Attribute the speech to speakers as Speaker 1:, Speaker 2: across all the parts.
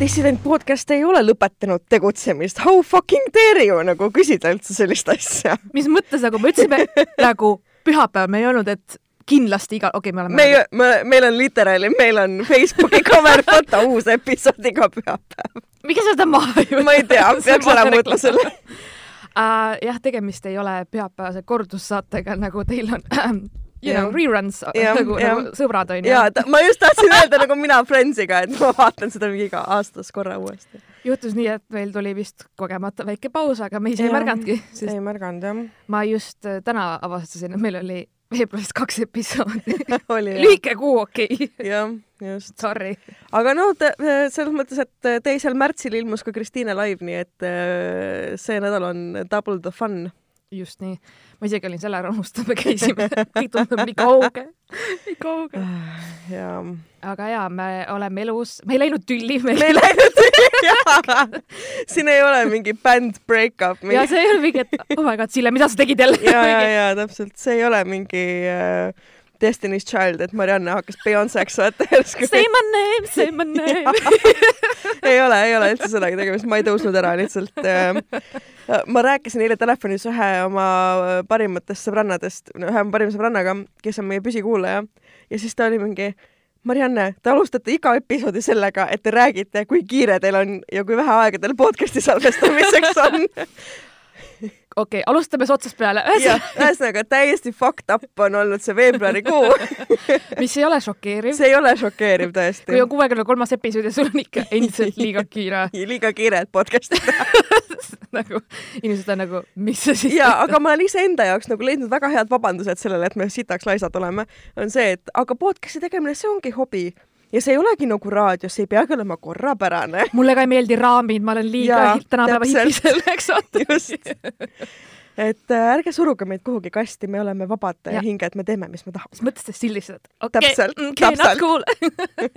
Speaker 1: dissident podcast ei ole lõpetanud tegutsemist. How fucking dare you nagu küsida üldse sellist asja?
Speaker 2: mis mõttes nagu me ütlesime nagu pühapäeval, me ei öelnud, et kindlasti iga, okei okay,, me oleme.
Speaker 1: me, me, meil on literaali, meil on Facebooki cover foto uus episood iga pühapäev.
Speaker 2: miks seda maha ei
Speaker 1: võta? ma ei tea, peaks ära muutma selle
Speaker 2: uh,. jah, tegemist ei ole pühapäevase kordussaatega, nagu teil on you know, reruns ja, nagu, nagu sõbrad onju.
Speaker 1: ja, ma just tahtsin öelda nagu mina Friendsiga, et ma vaatan seda mingi iga aastas korra uuesti.
Speaker 2: juhtus nii, et meil tuli vist kogemata väike paus, aga me ise ei märganudki.
Speaker 1: ei märganud jah.
Speaker 2: ma just äh, täna avastasin, et meil oli veebruaris kaks episoodi lühike kuu, okei okay..
Speaker 1: jah, just.
Speaker 2: Sorry.
Speaker 1: aga no selles mõttes, et teisel märtsil ilmus ka Kristiine live, nii et äh, see nädal on double the fun
Speaker 2: just nii. Ma isegi olin selle ära unustanud, me käisime, kõik tundub nii kauge, nii kauge.
Speaker 1: jaa.
Speaker 2: aga jaa, me oleme elus, me ei läinud tülli.
Speaker 1: me ei läinud tülli, jaa. siin ei ole mingi bänd break-up
Speaker 2: mingi.... ja see ei ole mingi, et oh my god, Sille, mida sa tegid jälle?
Speaker 1: ja, ja, ja täpselt, see ei ole mingi äh, Destiny's Child, et Marianne hakkas Beyonce'ks vaata järsku.
Speaker 2: Say my name, say my name.
Speaker 1: Ei ole, ei ole üldse sellega tegemist, ma ei tõusnud ära lihtsalt äh, ma rääkisin eile telefonis ühe oma parimatest sõbrannadest, ühe oma parima sõbrannaga, kes on meie püsikuulaja ja siis ta oli mingi Marianne, te alustate iga episoodi sellega, et te räägite, kui kiire teil on ja kui vähe aega teil podcast'i salvestamiseks on
Speaker 2: okei okay,, alustame siis otsast peale.
Speaker 1: ühesõnaga täiesti fucked up on olnud see veebruarikuu
Speaker 2: mis ei ole šokeeriv.
Speaker 1: see ei ole šokeeriv tõesti.
Speaker 2: kui on kuuekümne kolmas episood ja sul on ikka endiselt liiga kiire
Speaker 1: liiga kiire, et podcast'i teha
Speaker 2: nagu inimesed on nagu, mis see siis
Speaker 1: jaa, aga ma olen iseenda jaoks nagu leidnud väga head vabandused sellele, et me sitaks laisad oleme, on see, et aga podcast'i tegemine, see ongi hobi ja see ei olegi nagu raadios, see ei peagi olema korrapärane.
Speaker 2: mulle ka ei meeldi raamid, ma olen liiga tänapäeva hipi selleks.
Speaker 1: just. et äh, ärge suruge meid kuhugi kasti, me oleme vabad ja. hinged, me teeme, mis me tahame.
Speaker 2: mis mõttes te sildistate?
Speaker 1: Okay, täpselt
Speaker 2: okay,, täpselt. Cool.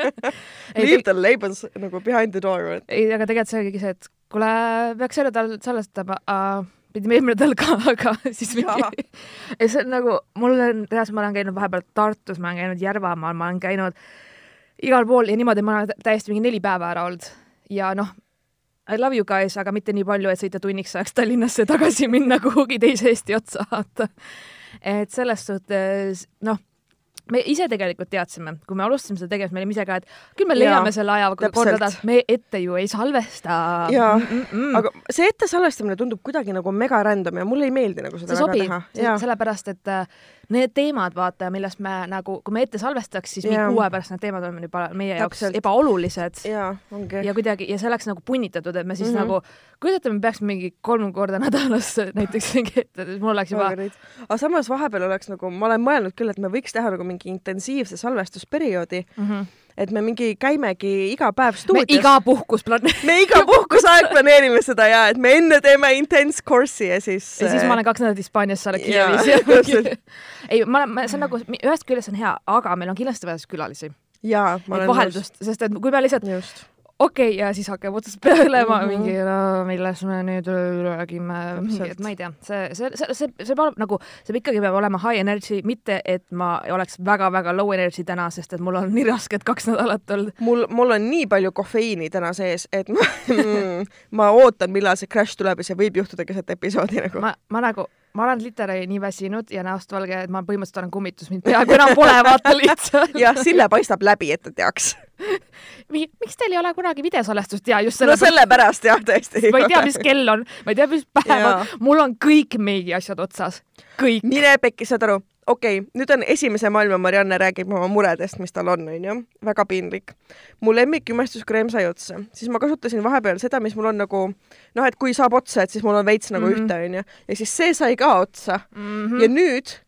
Speaker 1: Leave the labels nagu behind the door.
Speaker 2: ei, aga tegelikult see oligi see, et kuule, peaks selle tal salvestama uh, pidime eelmine nädal ka, aga siis mingi. ja see on nagu, mul on, reaalselt ma olen käinud vahepeal Tartus, ma olen käinud Järvamaal, ma olen käinud igal pool ja niimoodi ma olen täiesti mingi neli päeva ära olnud ja noh, I love you guys, aga mitte nii palju, et sõita tunniks ajaks Tallinnasse tagasi minna kuhugi teise Eesti otsa, vaata. et selles suhtes noh me ise tegelikult teadsime, kui me alustasime seda tegevust, me olime ise ka, et küll me leiame ja, selle aja korda, me ette ju ei salvesta.
Speaker 1: jaa mm, -mm. aga see ette salvestamine tundub kuidagi nagu mega random ja mulle ei meeldi nagu seda
Speaker 2: see väga teha. sellepärast, et äh, need teemad, vaata, millest me nagu, kui me ette salvestaks, siis mingi kuu aja pärast need teemad on juba meie jaoks ebaolulised.
Speaker 1: ja,
Speaker 2: ja kuidagi, ja see oleks nagu punnitatud, et me siis mm -hmm. nagu, kujutate, me peaks mingi kolm korda nädalas näiteks mingi ette, mul oleks juba.
Speaker 1: aga samas vahepeal oleks nagu, ma olen mõelnud küll, et me võiks teha nagu mingi intensiivse salvestusperioodi mm. -hmm et me mingi käimegi iga päev stuudios.
Speaker 2: me iga puhkus plane-.
Speaker 1: me iga puhkusaeg planeerime seda ja et me enne teeme intense course'i ja siis.
Speaker 2: ja siis ma olen kaks nädalat Hispaanias, sa oled Kiievis. ei, ma olen, see on nagu, ühest küljest on hea, aga meil on kindlasti vaja siis külalisi.
Speaker 1: jaa, ma olen
Speaker 2: nõus. vaheldust, sest et kui me lihtsalt Just okei okay,, ja siis hakkab otsast peale mm -hmm. mingi no,, millest me nüüd räägime, mingi, et ma ei tea, see, see, see, see, see peab nagu, see ikkagi peab olema high energy, mitte et ma oleks väga-väga low energy täna, sest et mul on nii rasked kaks nädalat olnud.
Speaker 1: mul, mul on nii palju kofeiini täna sees, et ma, ma ootan, millal see crash tuleb ja see võib juhtuda keset episoodi nagu.
Speaker 2: ma, ma nagu ma olen literaali nii väsinud ja näost valge, et ma põhimõtteliselt olen kummitus, mind peaaegu enam pole, vaata lihtsalt.
Speaker 1: jah, Sille paistab läbi, et ta teaks.
Speaker 2: Miks teil ei ole kunagi videosalvestust ja just
Speaker 1: selle no sellepärast jah, tõesti.
Speaker 2: ma ei tea, mis kell on, ma ei tea, mis päev on, mul on kõik meigiasjad otsas, kõik.
Speaker 1: mine pekki, saad aru, okei okay,, nüüd on esimese maailma Marianne räägib oma muredest, mis tal on, onju. väga piinlik. mu lemmikjumestuskrem sai otsa, siis ma kasutasin vahepeal seda, mis mul on nagu noh, et kui saab otsa, et siis mul on veits nagu mm -hmm. ühte, onju. ja siis see sai ka otsa mm. -hmm. ja nüüd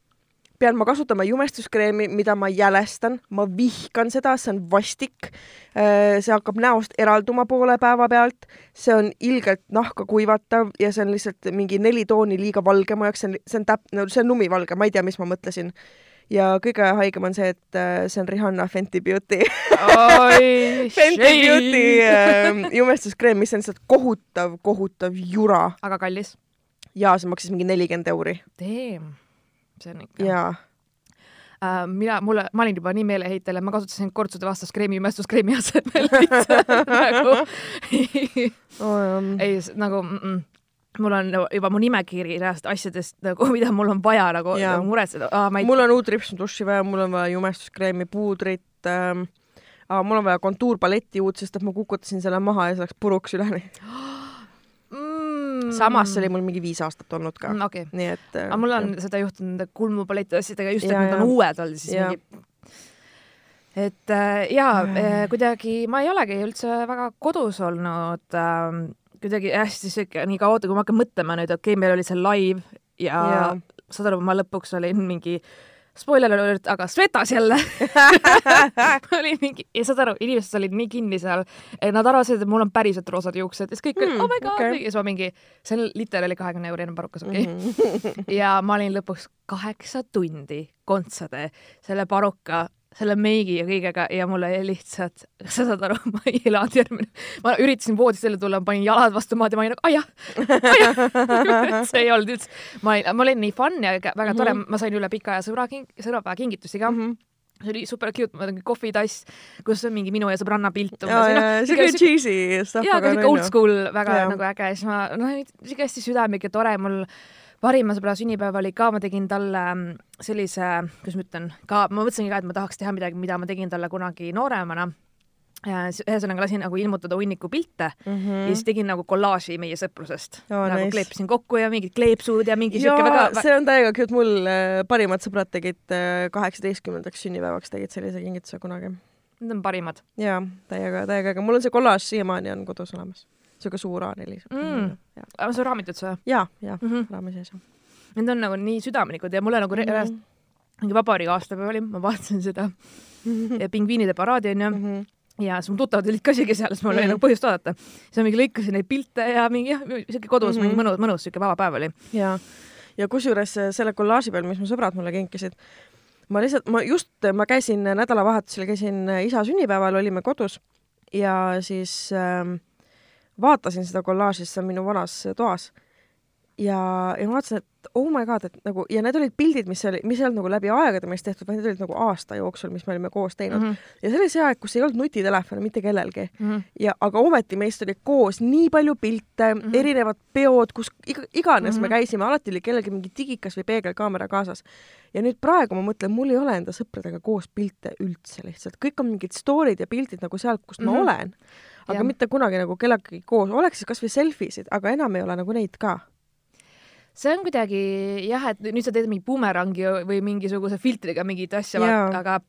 Speaker 1: pean ma kasutama jumestuskreemi, mida ma jälestan, ma vihkan seda, see on vastik. Äh, see hakkab näost eralduma poole päeva pealt, see on ilgelt nahka kuivatav ja see on lihtsalt mingi neli tooni liiga valge mu jaoks, see on, see on täp-, no see on lumivalge, ma ei tea, mis ma mõtlesin ja kõige haigem on see, et äh, see on Rihanna Fenty Beauty Fenty Beauty äh, jumestuskreem, mis on lihtsalt kohutav, kohutav jura.
Speaker 2: aga kallis?
Speaker 1: jaa, see maksis mingi nelikümmend euri.
Speaker 2: Damn see on ikka.
Speaker 1: jaa
Speaker 2: äh, mina, mulle, ma olin juba nii meeleheitel, et ma kasutasin kortsude vastast kreemi imestuskreemi asemel lihtsalt nagu
Speaker 1: oh,
Speaker 2: ei, nagu mm -mm mul on juba mu nimekiri reaalselt asjadest nagu, mida mul on vaja nagu, nagu muretseda ah,.
Speaker 1: Ei... mul on uut ripsduši vaja, mul on vaja jumestuskreemi, puudrit ähm,, aga mul on vaja kontuurpaletti uut, sest et ma kukutasin selle maha ja see läks puruks üleni. samas see oli mul mingi viis aastat olnud ka
Speaker 2: mm,. Okay.
Speaker 1: nii et.
Speaker 2: aga mul on jah. seda juhtunud kulmupaleti asjadega just, et need on uued olnud, siis ja. mingi et äh, jaa äh,, kuidagi ma ei olegi üldse väga kodus olnud äh, kuidagi hästi siuke nii kaootne, kui ma hakkan mõtlema nüüd, okei okay,, meil oli see live ja, ja. saad aru, ma lõpuks olin mingi spoiler alert, aga Svetas jälle oli mingi, ja saad aru, inimesed olid nii kinni seal, nad arvasid, et mul on päriselt roosad juuksed ja siis kõik olid mm, oh my god okay., ja siis ma mingi, see on liter oli kahekümne eurine parukas, okei okay. mm. -hmm. ja ma olin lõpuks kaheksa tundi kontsade selle paruka selle meigi ja kõigega ja mulle lihtsalt, sa saad aru, ma ei elanud järgmine, ma üritasin voodist välja tulla, panin jalad vastu maad ja ma olin nagu aiah, aiah see ei olnud üldse, ma olin, ma olin nii fun ja väga mm -hmm. tore, ma sain üle pika aja sõbra king-, sõbrapäevakingitusi ka mm. -hmm see oli super cute, ma tegin kohvitass, kus on mingi minu ja sõbranna pilt
Speaker 1: umbes. No, siuke cheesy stuff.
Speaker 2: jaa, aga siuke old school, väga ja. nagu äge, siis ma, noh, siuke hästi südamlik ja tore, mul parima sõbra sünnipäev oli ka, ma tegin talle mm, sellise, kuidas ma ütlen, ka ma mõtlesingi ka, et ma tahaks teha midagi, mida ma tegin talle kunagi nooremana ühesõnaga lasin nagu ilmutada hunniku pilte mm -hmm. ja siis tegin nagu kollaaži meie sõprusest oh,. nagu nice. kleepisin kokku ja mingid kleepsud ja mingi siuke väga
Speaker 1: see on täiega cute, mul äh, parimad sõbrad tegid äh, kaheksateistkümnendaks sünnipäevaks tegid sellise kingituse kunagi.
Speaker 2: Need on parimad.
Speaker 1: jaa, täiega, täiega äge, mul on see kollaaž siiamaani on kodus olemas siuke suur A4
Speaker 2: mm.. aga sa raamitud seda?
Speaker 1: ja, ja mm -hmm. raami sees.
Speaker 2: Need on nagu nii südamlikud ja mulle nagu mm -hmm. mingi vabariigi aastapäev oli, ma vaatasin seda -hmm. pingviinide paraadi onju mm. -hmm ja siis mu tuttavad olid ka isegi seal, siis mul oli mm. nagu põhjust oodata. siis ma mingi lõikasin neid pilte ja mingi jah, siuke kodus mm -hmm. mingi mõnus, mõnus siuke vaba päev oli.
Speaker 1: ja, ja kusjuures selle kollaaži peal, mis mu sõbrad mulle kinkisid, ma lihtsalt, ma just, ma käisin nädalavahetusel, käisin isa sünnipäeval, olime kodus ja siis äh, vaatasin seda kollaaži, see on minu vanas toas ja, ja ma vaatasin, et oh my god, et nagu ja need olid pildid, mis oli, mis ei olnud nagu läbi aegade meist tehtud, vaid need olid nagu aasta jooksul, mis me olime koos teinud mm. -hmm. ja see oli see aeg, kus ei olnud nutitelefone mitte kellelgi mm. -hmm. ja aga ometi meist oli koos nii palju pilte mm, -hmm. erinevad peod, kus iga, iganes mm -hmm. me käisime, alati oli kellelgi mingi digikas või peegelkaamera kaasas. ja nüüd praegu ma mõtlen, mul ei ole enda sõpradega koos pilte üldse lihtsalt, kõik on mingid story'd ja pildid nagu sealt, kust mm -hmm. ma mhm. olen aga ja. mitte kunagi nagu kellegagi koos, oleks siis kasvõi selfisid, aga enam ei ole nagu neid ka
Speaker 2: see on kuidagi jah, et nüüd sa teed mingi bumerangi või mingisuguse filtriga mingit asja, aga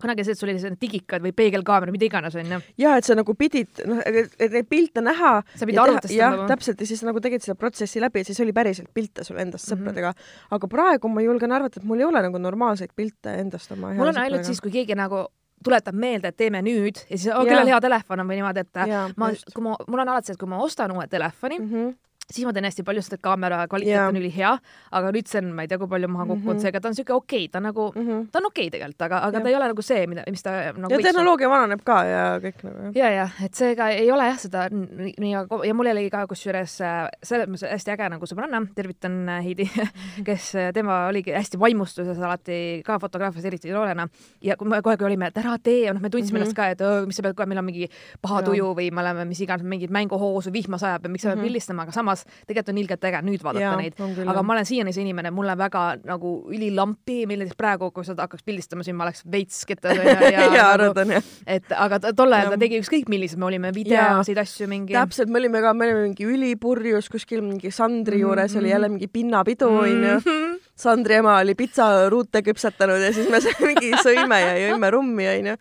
Speaker 2: kunagi see, et sul oli selline digikad või peegelkaamera, mida iganes onju.
Speaker 1: ja et sa nagu pidid, noh, et neid pilte näha.
Speaker 2: sa pidid arvutist
Speaker 1: jah, täpselt ja siis nagu tegid selle protsessi läbi ja siis oli päriselt pilte sul endast mm -hmm. sõpradega. aga praegu ma julgen arvata, et mul ei ole nagu normaalseid pilte endast oma.
Speaker 2: mul on ainult siis, kui keegi nagu tuletab meelde, et teeme nüüd ja siis oh,, kellel hea telefon on või niimoodi, et ja, ma, kui ma, mul on alati see, et kui ma ostan uue telefoni mm, -hmm siis ma teen hästi palju, sest et kaamera kvaliteet yeah. on ülihea, aga nüüd see on, ma ei tea, kui palju maha kukkunud mm -hmm., seega ta on siuke okei okay,, ta nagu mm, -hmm. ta on okei okay tegelikult, aga, aga yeah. ta ei ole nagu see, mida, mis ta nagu
Speaker 1: ja tehnoloogia on. vananeb ka ja kõik nagu.
Speaker 2: ja, ja et seega ei ole jah seda nii, nii ja mul oli ka kusjuures äh, selles mõttes hästi äge nagu sõbranna, tervitan äh, Heidi mhm. kes, äh, tema oligi hästi vaimustuses alati ka fotograafias, eriti noorena ja kui me kogu aeg olime, et ära tee, noh, me tundsime mm -hmm. ennast ka, et oh, mis sa pead kohe, meil on mingi paha tuju või me oleme mis iganes, mingid mänguhoosu, vihma sajab ja miks sa pead mm -hmm. pildistama, aga samas tegelikult on ilgelt äge nüüd vaadata ja, neid, aga ma olen siiani see inimene, mulle väga nagu ülilampi, näiteks praegu, kui sa hakkaks pildistama, siin ma oleks veits ketas ja,
Speaker 1: ja, ja arvan jah.
Speaker 2: et aga tol ajal ta tegi ükskõik millised, me olime videosid, asju mingi.
Speaker 1: täpselt, me olime ka, me olime mingi ülipurjus kuskil mingi Sandri juures mm -hmm. oli jälle mingi pinnapidu onju mm -hmm. Sandri ema oli pitsaruute küpsetanud ja siis me mingi sõime ja jõime rummi onju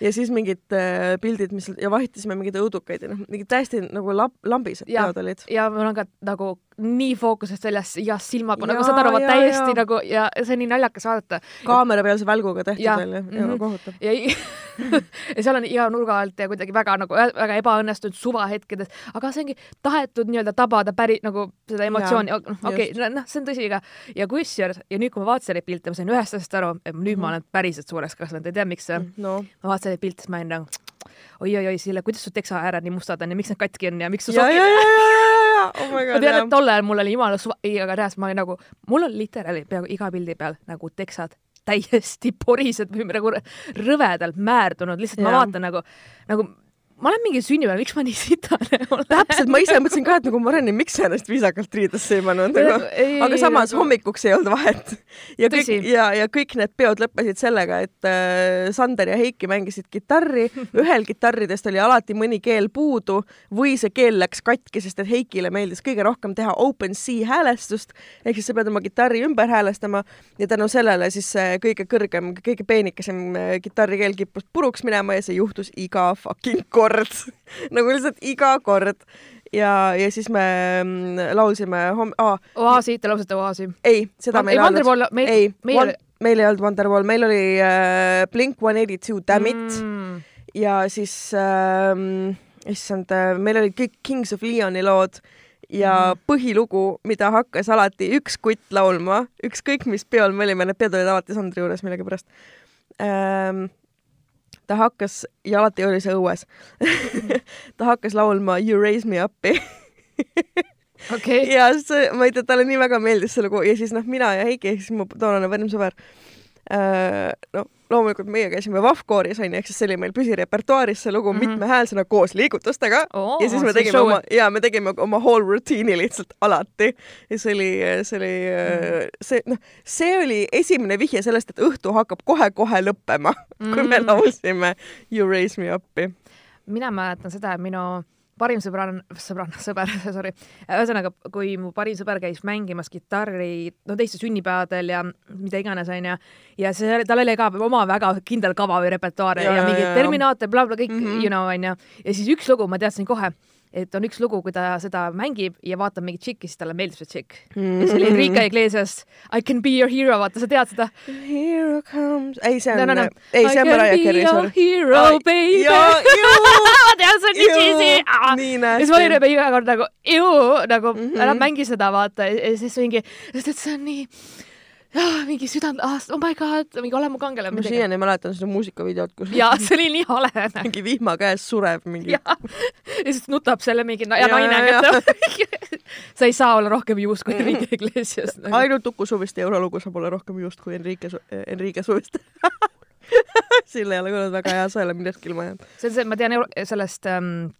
Speaker 1: ja siis mingid äh, pildid, mis ja vahitasime mingeid õudukaid ja noh, mingid täiesti nagu lab, lambised peod olid.
Speaker 2: ja mul on ka nagu nii fookusest väljas ja silmaga, nagu saad aru, täiesti ja. nagu ja see on nii naljakas vaadata.
Speaker 1: kaamera peal see välguga tehtud veel ju, ja mhm. kohutav.
Speaker 2: ja, ja seal on iga nurga alt ja kuidagi väga nagu väga ebaõnnestunud suvahetkedes, aga see ongi tahetud nii-öelda tabada päri nagu seda emotsiooni, okei, noh, see on tõsi ka. ja kusjuures ja nüüd, kui ma vaatasin neid pilte, ma sain ühest asjast aru, et nüüd mm -hmm. ma olen päriselt suureks kasvanud, ei tea, miks no.. ma vaatasin neid pilte, siis ma olin nagu oi-oi-oi, Sille, kuidas su teksaääred nii mustad on ja miks need katki on ja miks su sokid
Speaker 1: oh ma
Speaker 2: tean, et tol ajal mul oli jumala suva, ei, aga reaalselt ma olin nagu, mul on literaali peaaegu iga pildi peal nagu teksad täiesti porised või nagu rõvedalt määrdunud, lihtsalt ma
Speaker 1: Jaa.
Speaker 2: vaatan nagu, nagu ma olen mingi sünnipäeval, miks ma nii sitane olen?
Speaker 1: täpselt, ma ise mõtlesin ka, et nagu Mareni, miks sa ennast viisakalt riidesse ei pannud
Speaker 2: Ei,
Speaker 1: aga samas
Speaker 2: nagu-
Speaker 1: hommikuks ei olnud vahet. ja kõik
Speaker 2: Tõsi.
Speaker 1: ja, ja kõik need peod lõppesid sellega, et äh, Sander ja Heiki mängisid kitarri, ühel kitarridest oli alati mõni keel puudu või see keel läks katki, sest et Heikile meeldis kõige rohkem teha open C häälestust ehk siis sa pead oma kitarri ümber häälestama ja tänu sellele siis see kõige kõrgem, kõige peenikesem äh, kitarrikeel kippus puruks minema ja see juhtus iga fucking kord nagu lihtsalt iga kord ja, ja siis me mm, laulsime homm- ah,,
Speaker 2: Oaasi, te laulsite Oaasi?
Speaker 1: ei, seda me ei laulnud
Speaker 2: meil-
Speaker 1: ei,
Speaker 2: meil oli-
Speaker 1: meil ei olnud Wonderwall, meil oli äh, Blink One Eighty Two Damn It
Speaker 2: mm..
Speaker 1: ja siis ähm,, issand, meil olid kõik Kings of Leoni lood ja
Speaker 2: Mhm.
Speaker 1: põhilugu, mida hakkas alati üks kutt laulma, ükskõik mis peol me olime, need peod olid alati Sandri juures millegipärast ähm,. Ta hakkas ja alati oli see õues. Ta hakkas laulma You Raise Me Up'i.
Speaker 2: Okei,
Speaker 1: ja see, ma ei tea, talle nii väga meeldis see lugu ja siis noh, mina ja Heiki ehk siis mu toonane vanem sõber no loomulikult meie käisime Vahvkooris onju, ehk siis see oli meil püsirepertuaaris see lugu mm
Speaker 2: Mhm.
Speaker 1: -hmm. mitmehäälsena koos liigutustega
Speaker 2: Oo,
Speaker 1: ja siis me tegime
Speaker 2: show.
Speaker 1: oma ja me tegime oma whole routine'i lihtsalt alati ja see oli, see oli
Speaker 2: Mhm.
Speaker 1: see noh, see oli esimene vihje sellest, et õhtu hakkab kohe-kohe lõppema mm. kui me
Speaker 2: Mm.
Speaker 1: laulsime You Raise Me Up'i.
Speaker 2: mina mäletan seda, et minu parim sõbranna, sõbranna, sõber, sorry, ühesõnaga, kui mu parim sõber käis mängimas kitarri, no teiste sünnipäevadel ja mida iganes, onju, ja see, tal oli ka oma väga kindel kava või repertuaar ja,
Speaker 1: Ja,
Speaker 2: ja, mingi. Terminaator, blablabla, kõik mm. -hmm. you know, onju. ja siis üks lugu, ma teadsin kohe, et on üks lugu, kui ta seda mängib ja vaatab mingit tšikki, siis talle meeldib see tšikk. ja see oli Enrique Iglesias I can be your hero, vaata, sa tead seda?
Speaker 1: Hero comes, ei see on
Speaker 2: No, no, no.
Speaker 1: ei see on Mariah Carey,
Speaker 2: I can be your hero, baby.
Speaker 1: ja,
Speaker 2: ma tean, see on nii cheesy.
Speaker 1: nii
Speaker 2: ja siis ma olin
Speaker 1: nästi.
Speaker 2: juba iga kord nagu, nagu mm. -hmm. ära mängi seda, vaata, ja siis mingi, sest et see on nii, mingi südant, oh my god, mingi ole mu kangelane.
Speaker 1: ma siiani mäletan seda muusikavideot, kus
Speaker 2: ja see oli nii hale.
Speaker 1: mingi vihma käes sureb mingi
Speaker 2: ja, siis nutab selle mingi na ja,
Speaker 1: Ja,
Speaker 2: naine sa ei saa olla rohkem juust kui
Speaker 1: Mhm.
Speaker 2: Enrique Iglesias nagu..
Speaker 1: ainult Uku Suviste eurolugu saab olla rohkem just kui Enrique Su-, Enrique Suviste. Sille ei ole väga hea, ole millestki ilma jäänud.
Speaker 2: see on see, ma tean sellest ähm, äh,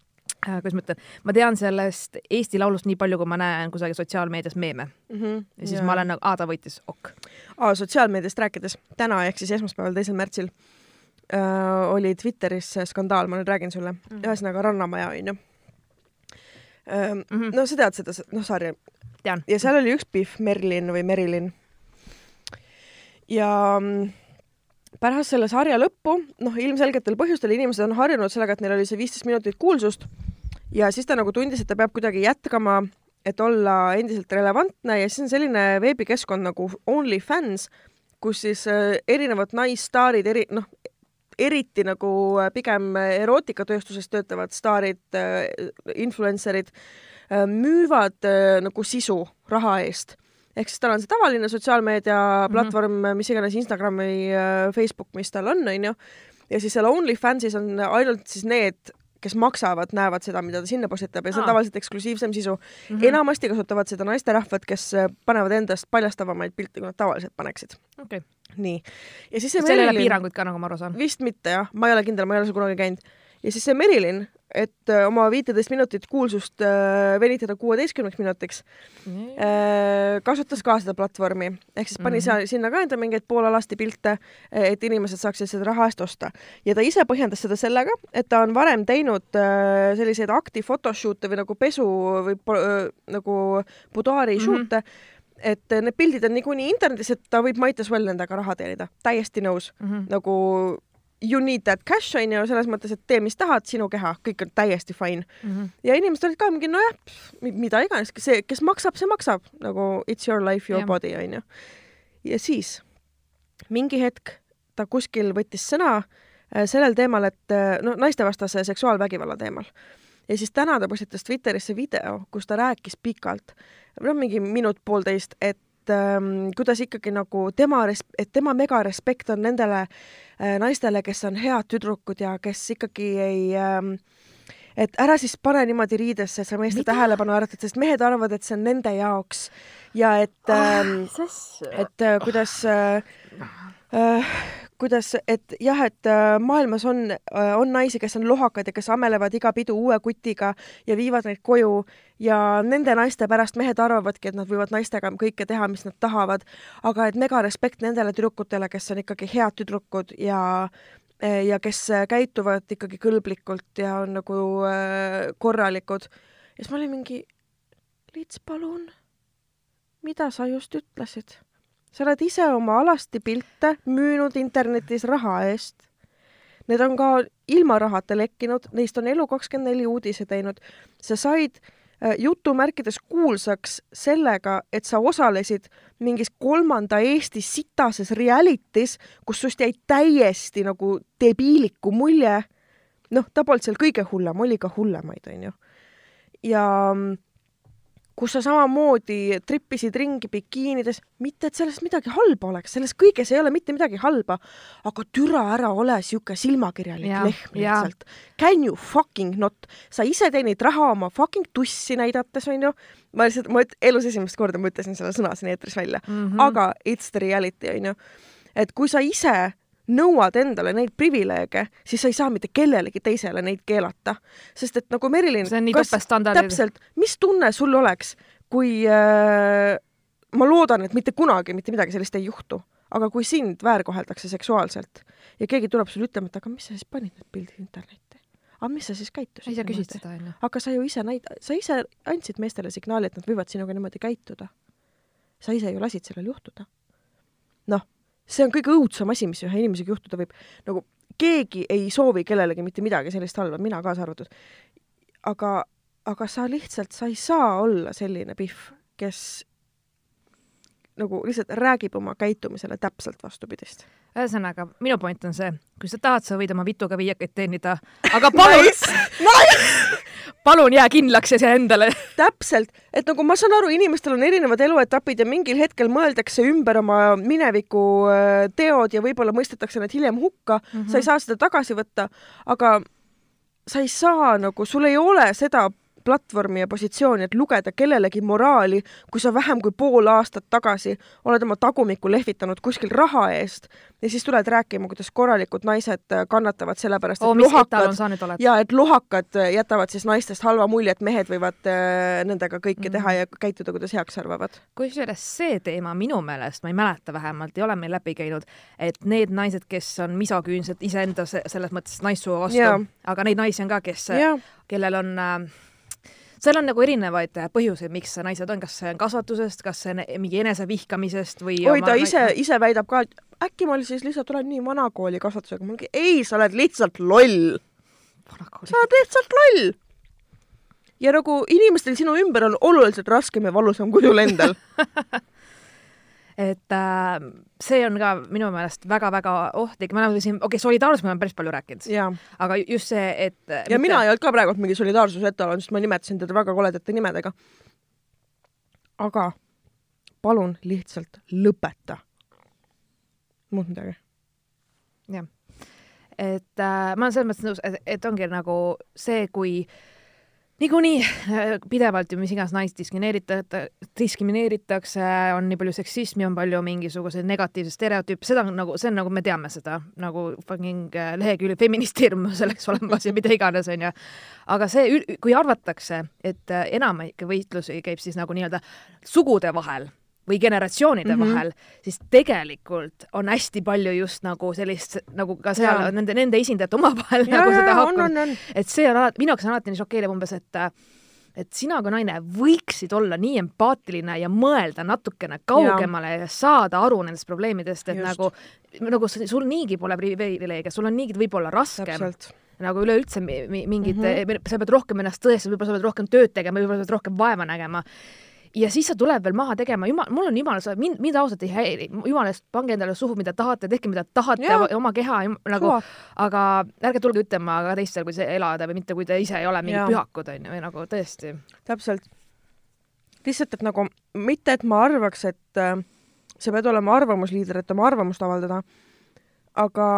Speaker 2: kuidas ma ütlen, ma tean sellest Eesti Laulust nii palju, kui ma näen kusagil sotsiaalmeedias meeme ja siis ja. ma olen nagu, aa ta võitis, ok.
Speaker 1: aa, sotsiaalmeediast rääkides, täna ehk siis esmaspäeval, teisel märtsil äh, oli Twitteris skandaal, ma nüüd räägin sulle mm. -hmm. ühesõnaga Rannamaja onju ähm,.
Speaker 2: Mm -hmm.
Speaker 1: no sa tead seda, noh sarja ja seal oli üks Biff Merlin või Merilin. ja mm, pärast selle sarja lõppu, noh, ilmselgetel põhjustel inimesed on harjunud sellega, et neil oli see viisteist minutit kuulsust ja siis ta nagu tundis, et ta peab kuidagi jätkama, et olla endiselt relevantne ja siis on selline veebikeskkond nagu OnlyFans, kus siis äh, erinevad naisstaarid, eri, noh, eriti nagu äh, pigem erootikatööstuses töötavad staarid, influencer'id äh, müüvad äh, nagu sisu raha eest ehk siis tal on see tavaline sotsiaalmeedia platvorm mm, -hmm. mis iganes Instagram või Facebook, mis tal on, onju. ja siis seal OnlyFansis on ainult siis need, kes maksavad, näevad seda, mida ta sinna postitab ja see on
Speaker 2: Aa.
Speaker 1: tavaliselt eksklusiivsem sisu mm. -hmm. enamasti kasutavad seda naisterahvad, kes äh, panevad endast paljastavamaid pilte, kui nad tavaliselt paneksid.
Speaker 2: okei,
Speaker 1: nii. ja siis see
Speaker 2: ole
Speaker 1: Merilin-
Speaker 2: piiranguid ka, nagu ma aru saan.
Speaker 1: vist mitte jah, ma ei ole kindel, ma ei ole seal kunagi käinud. Ja siis see Merilin, et äh, oma viiteist minutit kuulsust äh, venitada kuueteistkümneks minutiks äh,, kasutas ka seda platvormi, ehk siis pani mm. -hmm. sinna ka enda mingeid poolalasti pilte, et inimesed saaksid seda raha eest osta. ja ta ise põhjendas seda sellega, et ta on varem teinud selliseid akti photoshoot'e või nagu pesu või nagu budaari
Speaker 2: Mhm.
Speaker 1: mm -hmm. shoot'e, et need pildid on niikuinii internetis, et ta võib might as well nendega raha teenida, täiesti nõus
Speaker 2: Mhm.
Speaker 1: nagu you need that cash on ju, selles mõttes, et tee, mis tahad, sinu keha, kõik on täiesti fine.
Speaker 2: Mhm.
Speaker 1: ja inimesed olid ka mingi nojah, mida iganes, see, kes maksab, see maksab nagu it's your life, your yeah. body on ju. ja siis mingi hetk ta kuskil võttis sõna äh, sellel teemal, et äh, no naistevastase seksuaalvägivalla teemal. ja siis täna ta postitas Twitterisse video, kus ta rääkis pikalt, noh, mingi minut-poolteist, et kuidas ikkagi nagu tema, et tema mega respekt on nendele äh, naistele, kes on head tüdrukud ja kes ikkagi ei ähm, et ära siis pane niimoodi riidesse, sa meeste
Speaker 2: Mida?
Speaker 1: tähelepanu äratad, sest mehed arvavad, et see on nende jaoks ja et
Speaker 2: Ah,
Speaker 1: ähm, et äh, kuidas äh, äh, kuidas, et jah, et äh, maailmas on äh,, on naisi, kes on lohakad ja kes amelevad iga pidu uue kutiga ja viivad neid koju ja nende naiste pärast mehed arvavadki, et nad võivad naistega kõike teha, mis nad tahavad, aga et mega respekt nendele tüdrukutele, kes on ikkagi head tüdrukud ja ja kes äh, käituvad ikkagi kõlblikult ja on nagu äh, korralikud. ja siis ma olin mingi, Liits, palun, mida sa just ütlesid? Sa oled ise oma alasti pilte müünud internetis raha eest. Need on ka ilma rahata lekkinud, neist on Elu24 uudise teinud. sa said äh, jutumärkides kuulsaks sellega, et sa osalesid mingis kolmanda Eesti sitases reality's, kus sust jäi täiesti nagu debiiliku mulje. noh, ta polnud seal kõige hullem, oli ka hullemaid, onju. ja mm, kus sa samamoodi trippisid ringi bikiinides, mitte et sellest midagi halba oleks, selles kõiges ei ole mitte midagi halba, aga türa ära ole sihuke silmakirjalik
Speaker 2: Jaa,
Speaker 1: lehm lihtsalt. Can you fucking not? sa ise teenid raha oma fucking tussi näidates, onju. ma lihtsalt, ma elus esimest korda ma ütlesin selle sõna siin eetris välja mm. -hmm. aga it's the reality, onju. et kui sa ise nõuad endale neid privileege, siis sa ei saa mitte kellelegi teisele neid keelata. sest et nagu Merilin,
Speaker 2: topeltstandardid.
Speaker 1: täpselt, mis tunne sul oleks, kui äh, ma loodan, et mitte kunagi mitte midagi sellist ei juhtu, aga kui sind väärkoheldakse seksuaalselt ja keegi tuleb sulle ütlema, et aga mis sa siis panid need pildid internetti? aga mis sa siis käitusid?
Speaker 2: ei, sa küsid seda, onju.
Speaker 1: aga sa ju ise näid-, sa ise andsid meestele signaali, et nad võivad sinuga niimoodi käituda. sa ise ju lasid sellel juhtuda. See on kõige õudsem asi, mis ühe inimesega juhtuda võib. nagu keegi ei soovi kellelegi mitte midagi sellist halba, mina kaasa arvatud. aga, aga sa lihtsalt, sa ei saa olla selline pihv, kes nagu lihtsalt räägib oma käitumisele täpselt vastupidist.
Speaker 2: ühesõnaga, minu point on see, kui sa tahad, sa võid oma vituga viiekaid teenida, aga palun palun jää kindlaks iseendale.
Speaker 1: täpselt, et nagu ma saan aru, inimestel on erinevad eluetapid ja mingil hetkel mõeldakse ümber oma mineviku äh, teod ja võib-olla mõistetakse need hiljem hukka mm,
Speaker 2: Mhm.
Speaker 1: -hmm. sa ei saa seda tagasi võtta, aga sa ei saa nagu, sul ei ole seda platvormi ja positsiooni, et lugeda kellelegi moraali, kui sa vähem kui pool aastat tagasi oled oma tagumikku lehvitanud kuskil raha eest ja siis tuled rääkima, kuidas korralikud naised kannatavad sellepärast,
Speaker 2: oo,
Speaker 1: et
Speaker 2: mis
Speaker 1: lohakad ja et lohakad jätavad siis naistest halva mulje, et mehed võivad äh, nendega kõike
Speaker 2: Mhm.
Speaker 1: teha ja käituda, kuidas heaks arvavad.
Speaker 2: kusjuures see teema minu meelest, ma ei mäleta vähemalt, ei ole meil läbi käinud, et need naised, kes on misoküünsed iseenda se- selles mõttes naissoo vastu aga neid naisi on ka, kes, kellel on äh, seal on nagu erinevaid äh, põhjuseid, miks naised on, kas see on kasvatusest, kas see on mingi enesevihkamisest või
Speaker 1: oi ta ise, ise väidab ka, et äkki ma siis lihtsalt olen nii vanakooli kasvatusega, ma mingi ei, sa oled lihtsalt loll, sa oled lihtsalt loll. ja nagu inimestel sinu ümber on oluliselt raskem ja valusam kui sul endal.
Speaker 2: et äh, see on ka minu meelest väga-väga ohtlik, me oleme siin, okei okay,, solidaarsus me oleme päris palju rääkinud, aga just see, et äh,
Speaker 1: ja mina ei olnud ka praegult mingi solidaarsuse etalon, sest ma nimetasin teda väga koledate nimedega. aga palun lihtsalt lõpeta. muud midagi.
Speaker 2: jah, et äh, ma olen selles mõttes nõus, et, ongi nagu see, kui niikuinii äh, pidevalt ju mis iganes naist diskrimineeritakse, diskrimineeritakse, on nii palju seksismi, on palju mingisuguseid negatiivseid stereotüüpe, seda on nagu, see on nagu me teame seda nagu fucking äh, lehekülg feministeerium selleks olemas ja mida iganes, onju. aga see, kui arvatakse, et äh, enamik võitlusi käib siis nagu nii-öelda sugude vahel või generatsioonide mm. -hmm. vahel, siis tegelikult on hästi palju just nagu sellist nagu ka seal
Speaker 1: Jaa.
Speaker 2: nende, nende esindajate omavahel
Speaker 1: ja,
Speaker 2: nagu
Speaker 1: ja,
Speaker 2: seda
Speaker 1: ja on.
Speaker 2: et see on alati, minu jaoks on alati nii šokeeriv umbes, et et sina kui naine võiksid olla nii empaatiline ja mõelda natukene kaugemale ja, ja saada aru nendest probleemidest, et
Speaker 1: Just.
Speaker 2: nagu nagu sul niigi pole privileege, sul on niigi võib-olla raskem nagu üleüldse mi- mi- mingid mm. -hmm. sa pead rohkem ennast tõestama, võib-olla sa pead rohkem tööd tegema, võib-olla sa pead rohkem vaeva nägema. Ja siis sa tuleb veel maha tegema, jumal, mul on jumala, mind, mind ausalt ei häiri, jumala eest pange endale suhu, mida tahate, tehke, mida tahate ja. oma keha jum- nagu aga ärge tulge ütlema ka teistele, kuidas elada või mitte, kui te ise ei ole mingid
Speaker 1: Jaa.
Speaker 2: pühakud onju või nagu tõesti.
Speaker 1: täpselt. lihtsalt, et nagu mitte, et ma arvaks, et äh, sa pead olema arvamusliider, et oma arvamust avaldada, aga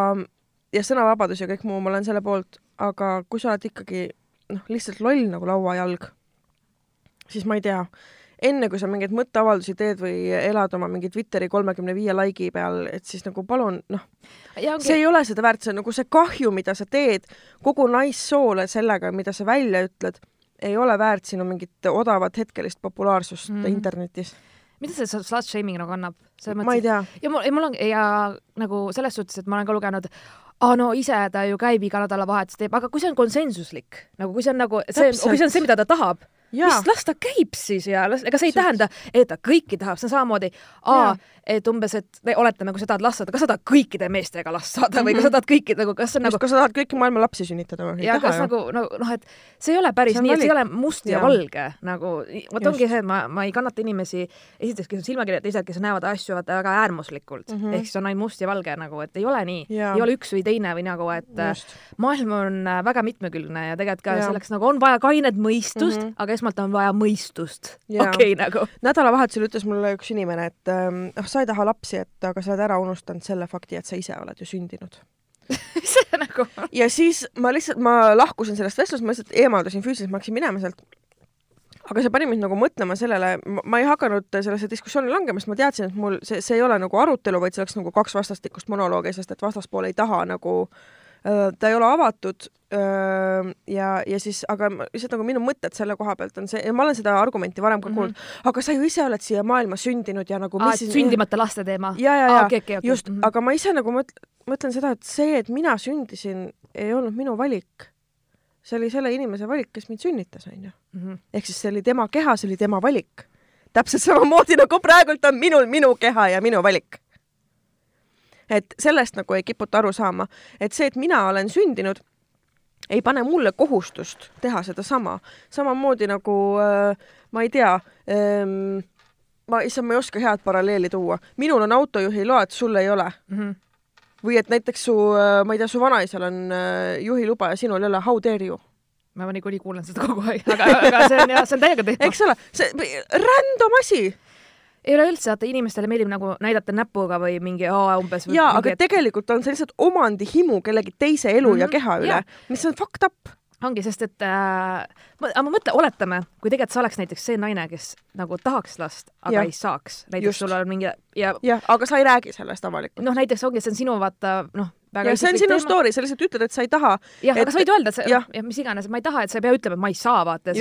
Speaker 1: ja sõnavabadus ja kõik muu, ma olen selle poolt, aga kui sa oled ikkagi noh, lihtsalt loll nagu lauajalg, siis ma ei tea, enne kui sa mingeid mõtteavaldusi teed või elad oma mingi Twitteri kolmekümne viie laigi peal, et siis nagu palun noh, see ei ole seda väärt, see on nagu see kahju, mida sa teed kogu naissoole sellega, mida sa välja ütled, ei ole väärt sinu mingit odavat hetkelist populaarsust mm. internetis.
Speaker 2: mida see slut shaming nagu annab?
Speaker 1: ma ei tea,
Speaker 2: ja mul, ja mul on ja nagu selles suhtes, et ma olen ka lugenud, aa no ise ta ju käib iga nädalavahetus teeb, aga kui see on konsensuslik, nagu kui see on nagu see, kui see on see, mida ta tahab, mis, las ta käib siis ja las, ega see ei
Speaker 1: Täpselt.
Speaker 2: tähenda, et ta kõiki tahab, see on samamoodi, et umbes, et me oletame, kui sa tahad last saada, kas sa tahad kõikide meestega last saada või kas sa tahad kõiki nagu, kas see on nagu
Speaker 1: kas sa tahad kõiki maailma lapsi sünnitada või?
Speaker 2: ja kas nagu no, noh, et see ei ole päris
Speaker 1: See
Speaker 2: nii, et see ei ole must ja,
Speaker 1: Jaa.
Speaker 2: valge nagu, vot ongi see, et ma, ma ei kannata inimesi, esiteks, kes on silmakirjad, teised, kes näevad asju vaata väga äärmuslikult mm
Speaker 1: Mhm.
Speaker 2: -hmm. ehk siis on ainult must ja valge nagu, et ei ole nii, ei ole üks või teine või nagu, et äh,
Speaker 1: just,
Speaker 2: maailm on äh, väga mitmekülgne ja tegelikult ka ja. selleks nagu on vaja kainet mõistust mm,
Speaker 1: Mhm.
Speaker 2: -hmm. aga esmalt on vaja mõistust. Okei okay,, nagu
Speaker 1: nädalavahetusel ütles mulle üks inimene, et noh, sa ei taha lapsi, et aga sa oled ära unustanud selle fakti, et sa ise oled ju sündinud.
Speaker 2: see nagu
Speaker 1: ja siis ma lihtsalt, ma lahkusin sellest vestlusest, ma lihtsalt eemaldusin füüsiliselt, ma hakkasin minema sealt. aga see pani mind nagu mõtlema sellele, ma ei hakanud sellesse diskussiooni langema, sest ma teadsin, et mul see, see ei ole nagu arutelu, vaid see oleks nagu kaks vastastikust monoloogi, sest et vastaspool ei taha nagu äh, ta ei ole avatud öö, ja, ja siis, aga lihtsalt nagu minu mõtted selle koha pealt on see, ja ma olen seda argumenti varem ka kuulnud mm, -hmm. aga sa ju ise oled siia maailma sündinud ja nagu
Speaker 2: aa, et sündimata laste teema.
Speaker 1: ja, ja, ja
Speaker 2: okei, okei, okei.
Speaker 1: just, aga ma ise nagu mõtlen, mõtlen seda, et see, et mina sündisin, ei olnud minu valik. see oli selle inimese valik, kes mind sünnitas, onju.
Speaker 2: Mhm.
Speaker 1: ehk siis see oli tema keha, see oli tema valik. täpselt samamoodi nagu praegult on minul minu keha ja minu valik. Et sellest nagu ei kiputa aru saama, et see, et mina olen sündinud, ei pane mulle kohustust teha sedasama. samamoodi nagu äh, ma ei tea ähm,, ma, issand, ma ei oska head paralleeli tuua. minul on autojuhiload, sul ei ole.
Speaker 2: Mhm.
Speaker 1: või et näiteks su, ma ei tea, su vanaisal on äh, juhiluba ja sinul ei ole, how dare you?
Speaker 2: ma niikuinii kuulen seda kogu aeg, aga, aga see on jah, see on täiega teema.
Speaker 1: eks ole, see random asi.
Speaker 2: Ei ole üldse, vaata inimestele meeldib nagu näidata näpuga või mingi aa, umbes.
Speaker 1: jaa, aga tegelikult on see lihtsalt omandihimu kellegi teise elu mm -hmm. ja
Speaker 2: Mhm,
Speaker 1: keha üle
Speaker 2: jaa.,
Speaker 1: mis on fucked up.
Speaker 2: ongi, sest et äh, aga ma mõtlen, oletame, kui tegelikult sa oleks näiteks see naine, kes nagu tahaks last, aga ja. ei saaks. näiteks
Speaker 1: Just.
Speaker 2: sul on mingi ja
Speaker 1: jah, aga sa ei räägi sellest avalikult.
Speaker 2: noh, näiteks ongi, see on sinu vaata noh, väga
Speaker 1: ja see on sinu
Speaker 2: teema.
Speaker 1: story, sa lihtsalt ütled, et sa ei taha.
Speaker 2: jah,
Speaker 1: et-
Speaker 2: aga sa võid öelda, et sa
Speaker 1: jah.
Speaker 2: jah, mis iganes, ma ei taha, et sa ei pea ütlema, et ma ei saa vaata,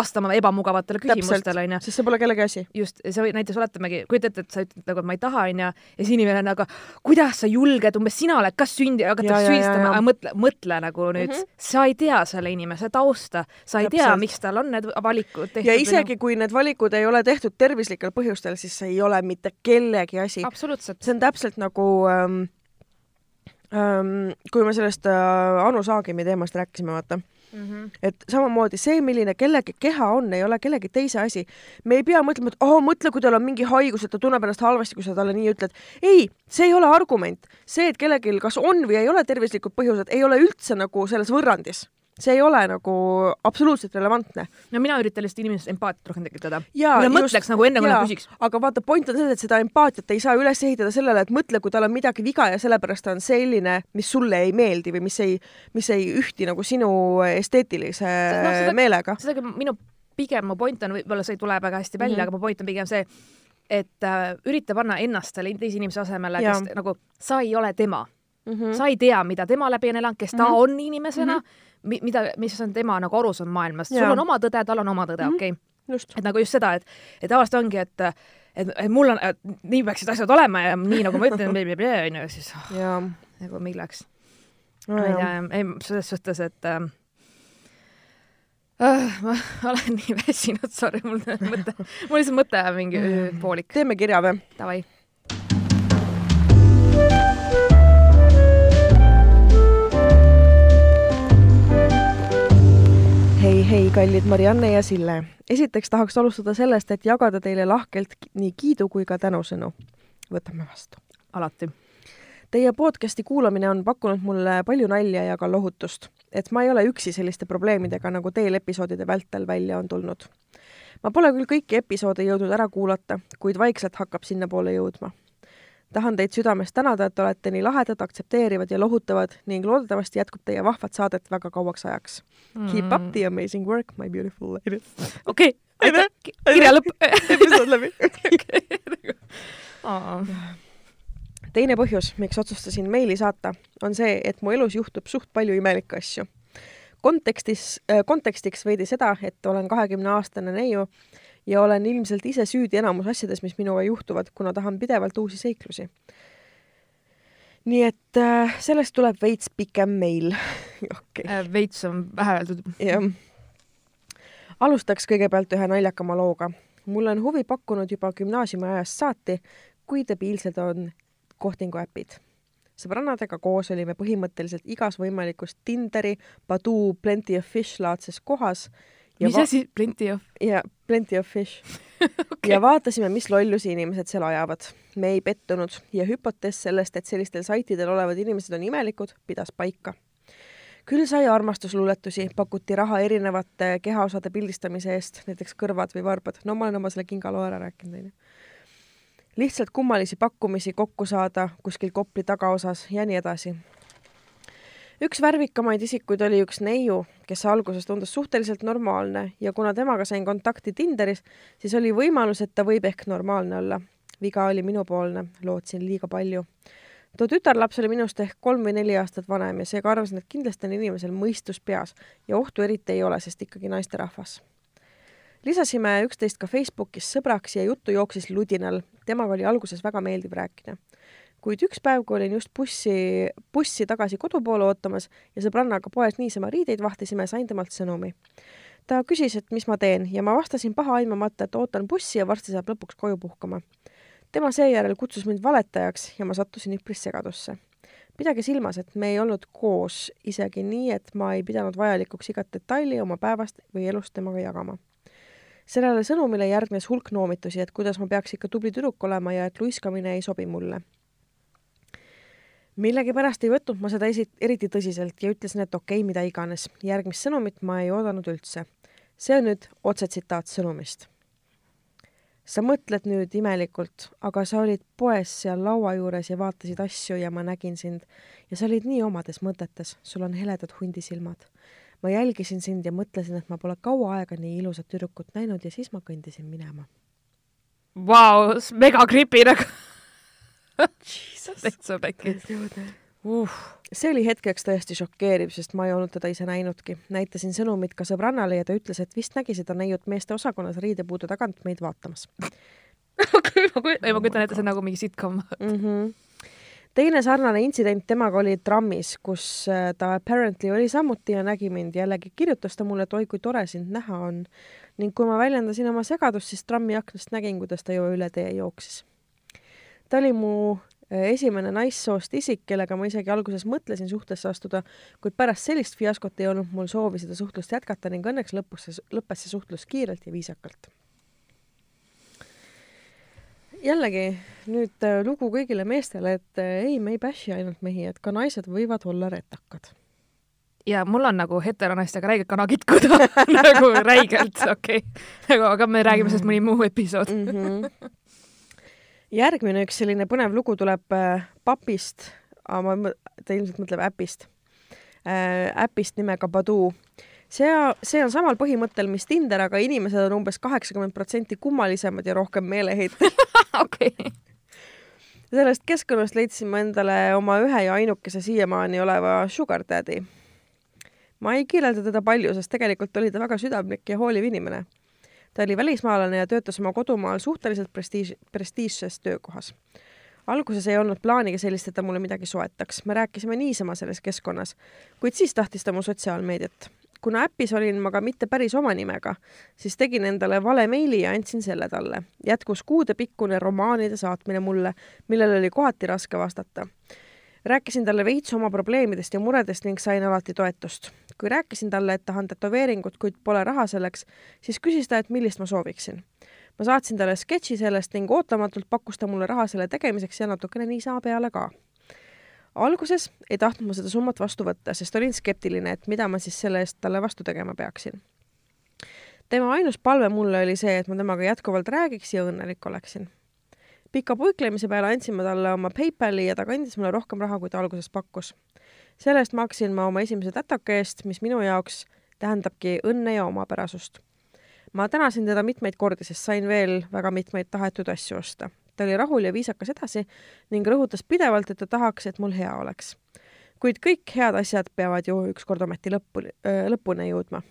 Speaker 2: vastama ebamugavatele küsimustele, onju.
Speaker 1: sest see pole kellegi asi.
Speaker 2: just, sa võid näiteks oletamegi, kujuta ette, et sa ütled nagu, et ma ei taha, onju, ja siis inimene on nagu, kuidas sa julged, umbes sina oled ka sündi,
Speaker 1: Ja,
Speaker 2: hakatakse
Speaker 1: ja, ja,
Speaker 2: süüdistama,
Speaker 1: ja.
Speaker 2: aga mõtle, mõtle nagu nüüd mm. -hmm. sa ei tea selle inimese tausta, sa ei tea,
Speaker 1: Täpselt.
Speaker 2: miks tal on need valikud tehtud.
Speaker 1: ja isegi kui need valikud ei ole tehtud tervislikel põhjustel, siis see ei ole mitte kellegi asi.
Speaker 2: absoluutselt.
Speaker 1: see on täpselt nagu ähm, kui me sellest Anu Saagimi teemast rääkisime, vaata,
Speaker 2: Mm -hmm.
Speaker 1: et samamoodi see, milline kellegi keha on, ei ole kellegi teise asi. me ei pea mõtlema, et oo, mõtle, kui tal on mingi haigus, et ta tunneb ennast halvasti, kui sa talle nii ütled. ei, see ei ole argument. see, et kellelgi kas on või ei ole tervislikud põhjused, ei ole üldse nagu selles võrrandis. See ei ole nagu absoluutselt relevantne.
Speaker 2: no mina üritan lihtsalt inimesest empaatiat rohkem tekitada.
Speaker 1: Jaa,
Speaker 2: ja
Speaker 1: just,
Speaker 2: mõtleks nagu enne, kui nad küsiks.
Speaker 1: aga vaata, point on selles, et seda empaatiat ei saa üles ehitada sellele, et mõtle, kui tal on midagi viga ja sellepärast ta on selline, mis sulle ei meeldi või mis ei, mis ei ühti nagu sinu esteetilise
Speaker 2: No
Speaker 1: no,
Speaker 2: seda-
Speaker 1: meelega.
Speaker 2: seda minu, pigem mu point on, võib-olla see ei tule väga hästi välja mm,
Speaker 1: Mhm.
Speaker 2: -hmm. aga mu point on pigem see, et äh, ürita panna ennast selle teise inimese asemele, kes nagu, sa ei ole tema
Speaker 1: Mm
Speaker 2: mm.,
Speaker 1: -hmm.
Speaker 2: sa ei tea, mida tema läbi on elanud, kes ta
Speaker 1: Mhm.
Speaker 2: mm -hmm. on inimesena
Speaker 1: Mhm.
Speaker 2: mm, -hmm. mida, mis on tema nagu arusaam maailmast, sul on oma tõde, tal on oma tõde mm. -hmm. okei okay.. et nagu just seda, et, et tavaliselt ongi, et et, et mul on, nii peaksid asjad olema ja nii nagu ma ütlen, onju, siis oh, nagu milleks. ma ei tea, ei selles suhtes, et äh, ma olen nii väsinud, sorry, mul mõte, mul lihtsalt mõte on mingi öö, poolik.
Speaker 1: teeme kirja või?
Speaker 2: Davai.
Speaker 1: hei, kallid Marianne ja Sille. esiteks tahaks alustada sellest, et jagada teile lahkelt nii kiidu kui ka tänusõnu. võtame vastu.
Speaker 2: alati.
Speaker 1: Teie podcasti kuulamine on pakkunud mulle palju nalja ja ka lohutust, et ma ei ole üksi selliste probleemidega, nagu teil episoodide vältel välja on tulnud. ma pole küll kõiki episoode jõudnud ära kuulata, kuid vaikselt hakkab sinnapoole jõudma. Tahan teid südamest tänada, et olete nii lahedad, aktsepteerivad ja lohutavad ning loodetavasti jätkub teie vahvat saadet väga kauaks ajaks. Mm.. Keep up the amazing work, my beautiful ladies.
Speaker 2: okei aitäh, kirja lõpp.
Speaker 1: episood läbi. Teine põhjus, miks otsustasin meili saata, on see, et mu elus juhtub suht palju imelikke asju. kontekstis, äh, kontekstiks veidi seda, et olen kahekümne aastane neiu ja olen ilmselt ise süüdi enamus asjades, mis minuga juhtuvad, kuna tahan pidevalt uusi seiklusi. nii et äh, sellest tuleb veits pikem meil
Speaker 2: okay.. Äh, veits on vähe öeldud.
Speaker 1: jah. alustaks kõigepealt ühe naljakama looga. mulle on huvi pakkunud juba gümnaasiumi ajast saati, kui debiilsed on kohtingu äpid sõbrannadega koos olime põhimõtteliselt igas võimalikus Tinderi, Badoo, Plenty of Fish laadses kohas
Speaker 2: mis asi, plenty of?
Speaker 1: jaa, plenty of fish okay.. ja vaatasime, mis lollusi inimesed seal ajavad. me ei pettunud ja hüpotees sellest, et sellistel saitidel olevad inimesed on imelikud, pidas paika. küll sai armastusluuletusi, pakuti raha erinevate kehaosade pildistamise eest, näiteks kõrvad või varbad. no ma olen oma selle kingaloo ära rääkinud, onju. lihtsalt kummalisi pakkumisi kokku saada kuskil Kopli tagaosas ja nii edasi üks värvikamaid isikuid oli üks neiu, kes alguses tundus suhteliselt normaalne ja kuna temaga sain kontakti Tinderis, siis oli võimalus, et ta võib ehk normaalne olla. viga oli minupoolne, lootsin liiga palju. too tütarlaps oli minust ehk kolm või neli aastat vanem ja seega arvasin, et kindlasti on inimesel mõistus peas ja ohtu eriti ei ole, sest ikkagi naisterahvas lisasime üksteist ka Facebookis sõbraks ja juttu jooksis ludinal. temaga oli alguses väga meeldiv rääkida kuid üks päev, kui olin just bussi, bussi tagasi kodu poole ootamas ja sõbrannaga poes niisama riideid vahtisime, sain temalt sõnumi. ta küsis, et mis ma teen ja ma vastasin pahaaimamata, et ootan bussi ja varsti saab lõpuks koju puhkama. tema seejärel kutsus mind valetajaks ja ma sattusin üpris segadusse. pidage silmas, et me ei olnud koos isegi nii, et ma ei pidanud vajalikuks igat detaili oma päevast või elust temaga jagama sellele sõnumile järgnes hulk noomitusi, et kuidas ma peaks ikka tubli tüdruk olema ja et luiskamine ei sobi mulle millegipärast ei võtnud ma seda esi-, eriti tõsiselt ja ütlesin, et okei okay,, mida iganes. järgmist sõnumit ma ei oodanud üldse. see on nüüd otsetsitaat sõnumist. sa mõtled nüüd imelikult, aga sa olid poes seal laua juures ja vaatasid asju ja ma nägin sind ja sa olid nii omades mõtetes, sul on heledad hundisilmad. ma jälgisin sind ja mõtlesin, et ma pole kaua aega nii ilusat tüdrukut näinud ja siis ma kõndisin minema.
Speaker 2: Vau, mega creepy nagu täitsa pekkis.
Speaker 1: Uh. see oli hetkeks tõesti šokeeriv, sest ma ei olnud teda ise näinudki. näitasin sõnumit ka sõbrannale ja ta ütles, et vist nägi seda neiut meeste osakonnas riidepuude tagant meid vaatamas
Speaker 2: okei, ma kujutan ette, see on nagu mingi sitcom
Speaker 1: mm. -hmm teine sarnane intsident temaga oli trammis, kus äh, ta apparently oli samuti ja nägi mind. jällegi kirjutas ta mulle, et oi kui tore sind näha on. ning kui ma väljendasin oma segadust, siis trammi aknast nägin, kuidas ta juba üle tee jooksis ta oli mu esimene naissoost isik, kellega ma isegi alguses mõtlesin suhtesse astuda, kuid pärast sellist fiaskot ei olnud mul soovi seda suhtlust jätkata ning õnneks lõpus see, lõppes see suhtlus kiirelt ja viisakalt. jällegi nüüd äh, lugu kõigile meestele, et äh, ei, me ei bash'i ainult mehi, et ka naised võivad olla retakad
Speaker 2: ja mul on nagu heteronaistega räigelt kana kitkuda nagu räigelt, okei okay.. nagu, aga me räägime sellest mõni muu episood mm. -hmm
Speaker 1: järgmine üks selline põnev lugu tuleb äh, papist, ma, ta ilmselt mõtleb äpist äh,, äpist nimega Badoo. see, see on samal põhimõttel, mis Tinder, aga inimesed on umbes kaheksakümmend protsenti kummalisemad ja rohkem meeleheitel
Speaker 2: okei.
Speaker 1: sellest keskkonnast leidsin ma endale oma ühe ja ainukese siiamaani oleva sugar daddy. ma ei kirjelda teda palju, sest tegelikult oli ta väga südamlik ja hooliv inimene ta oli välismaalane ja töötas oma kodumaal suhteliselt prestiiž, prestiižses töökohas. alguses ei olnud plaaniga sellist, et ta mulle midagi soetaks, me rääkisime niisama selles keskkonnas, kuid siis tahtis ta mu sotsiaalmeediat. kuna äpis olin ma ka mitte päris oma nimega, siis tegin endale vale meili ja andsin selle talle. jätkus kuudepikkune romaanide saatmine mulle, millele oli kohati raske vastata rääkisin talle veits oma probleemidest ja muredest ning sain alati toetust. Kui rääkisin talle, et tahan tätoveeringut, kuid pole raha selleks, siis küsis ta, et millist ma sooviksin. ma saatsin talle sketši sellest ning ootamatult pakkus ta mulle raha selle tegemiseks ja natukene niisama peale ka. alguses ei tahtnud ma seda summat vastu võtta, sest olin skeptiline, et mida ma siis selle eest talle vastu tegema peaksin. tema ainus palve mulle oli see, et ma temaga jätkuvalt räägiks ja õnnelik oleksin pika puiklemise peale andsin ma talle oma PayPali ja ta kandis mulle rohkem raha, kui ta alguses pakkus. Selle eest maksin ma oma esimese tätoka eest, mis minu jaoks tähendabki õnne ja omapärasust. ma tänasin teda mitmeid kordi, sest sain veel väga mitmeid tahetud asju osta. ta oli rahul ja viisakas edasi ning rõhutas pidevalt, et ta tahaks, et mul hea oleks. kuid kõik head asjad peavad ju ükskord ometi lõppu, lõpuni jõudma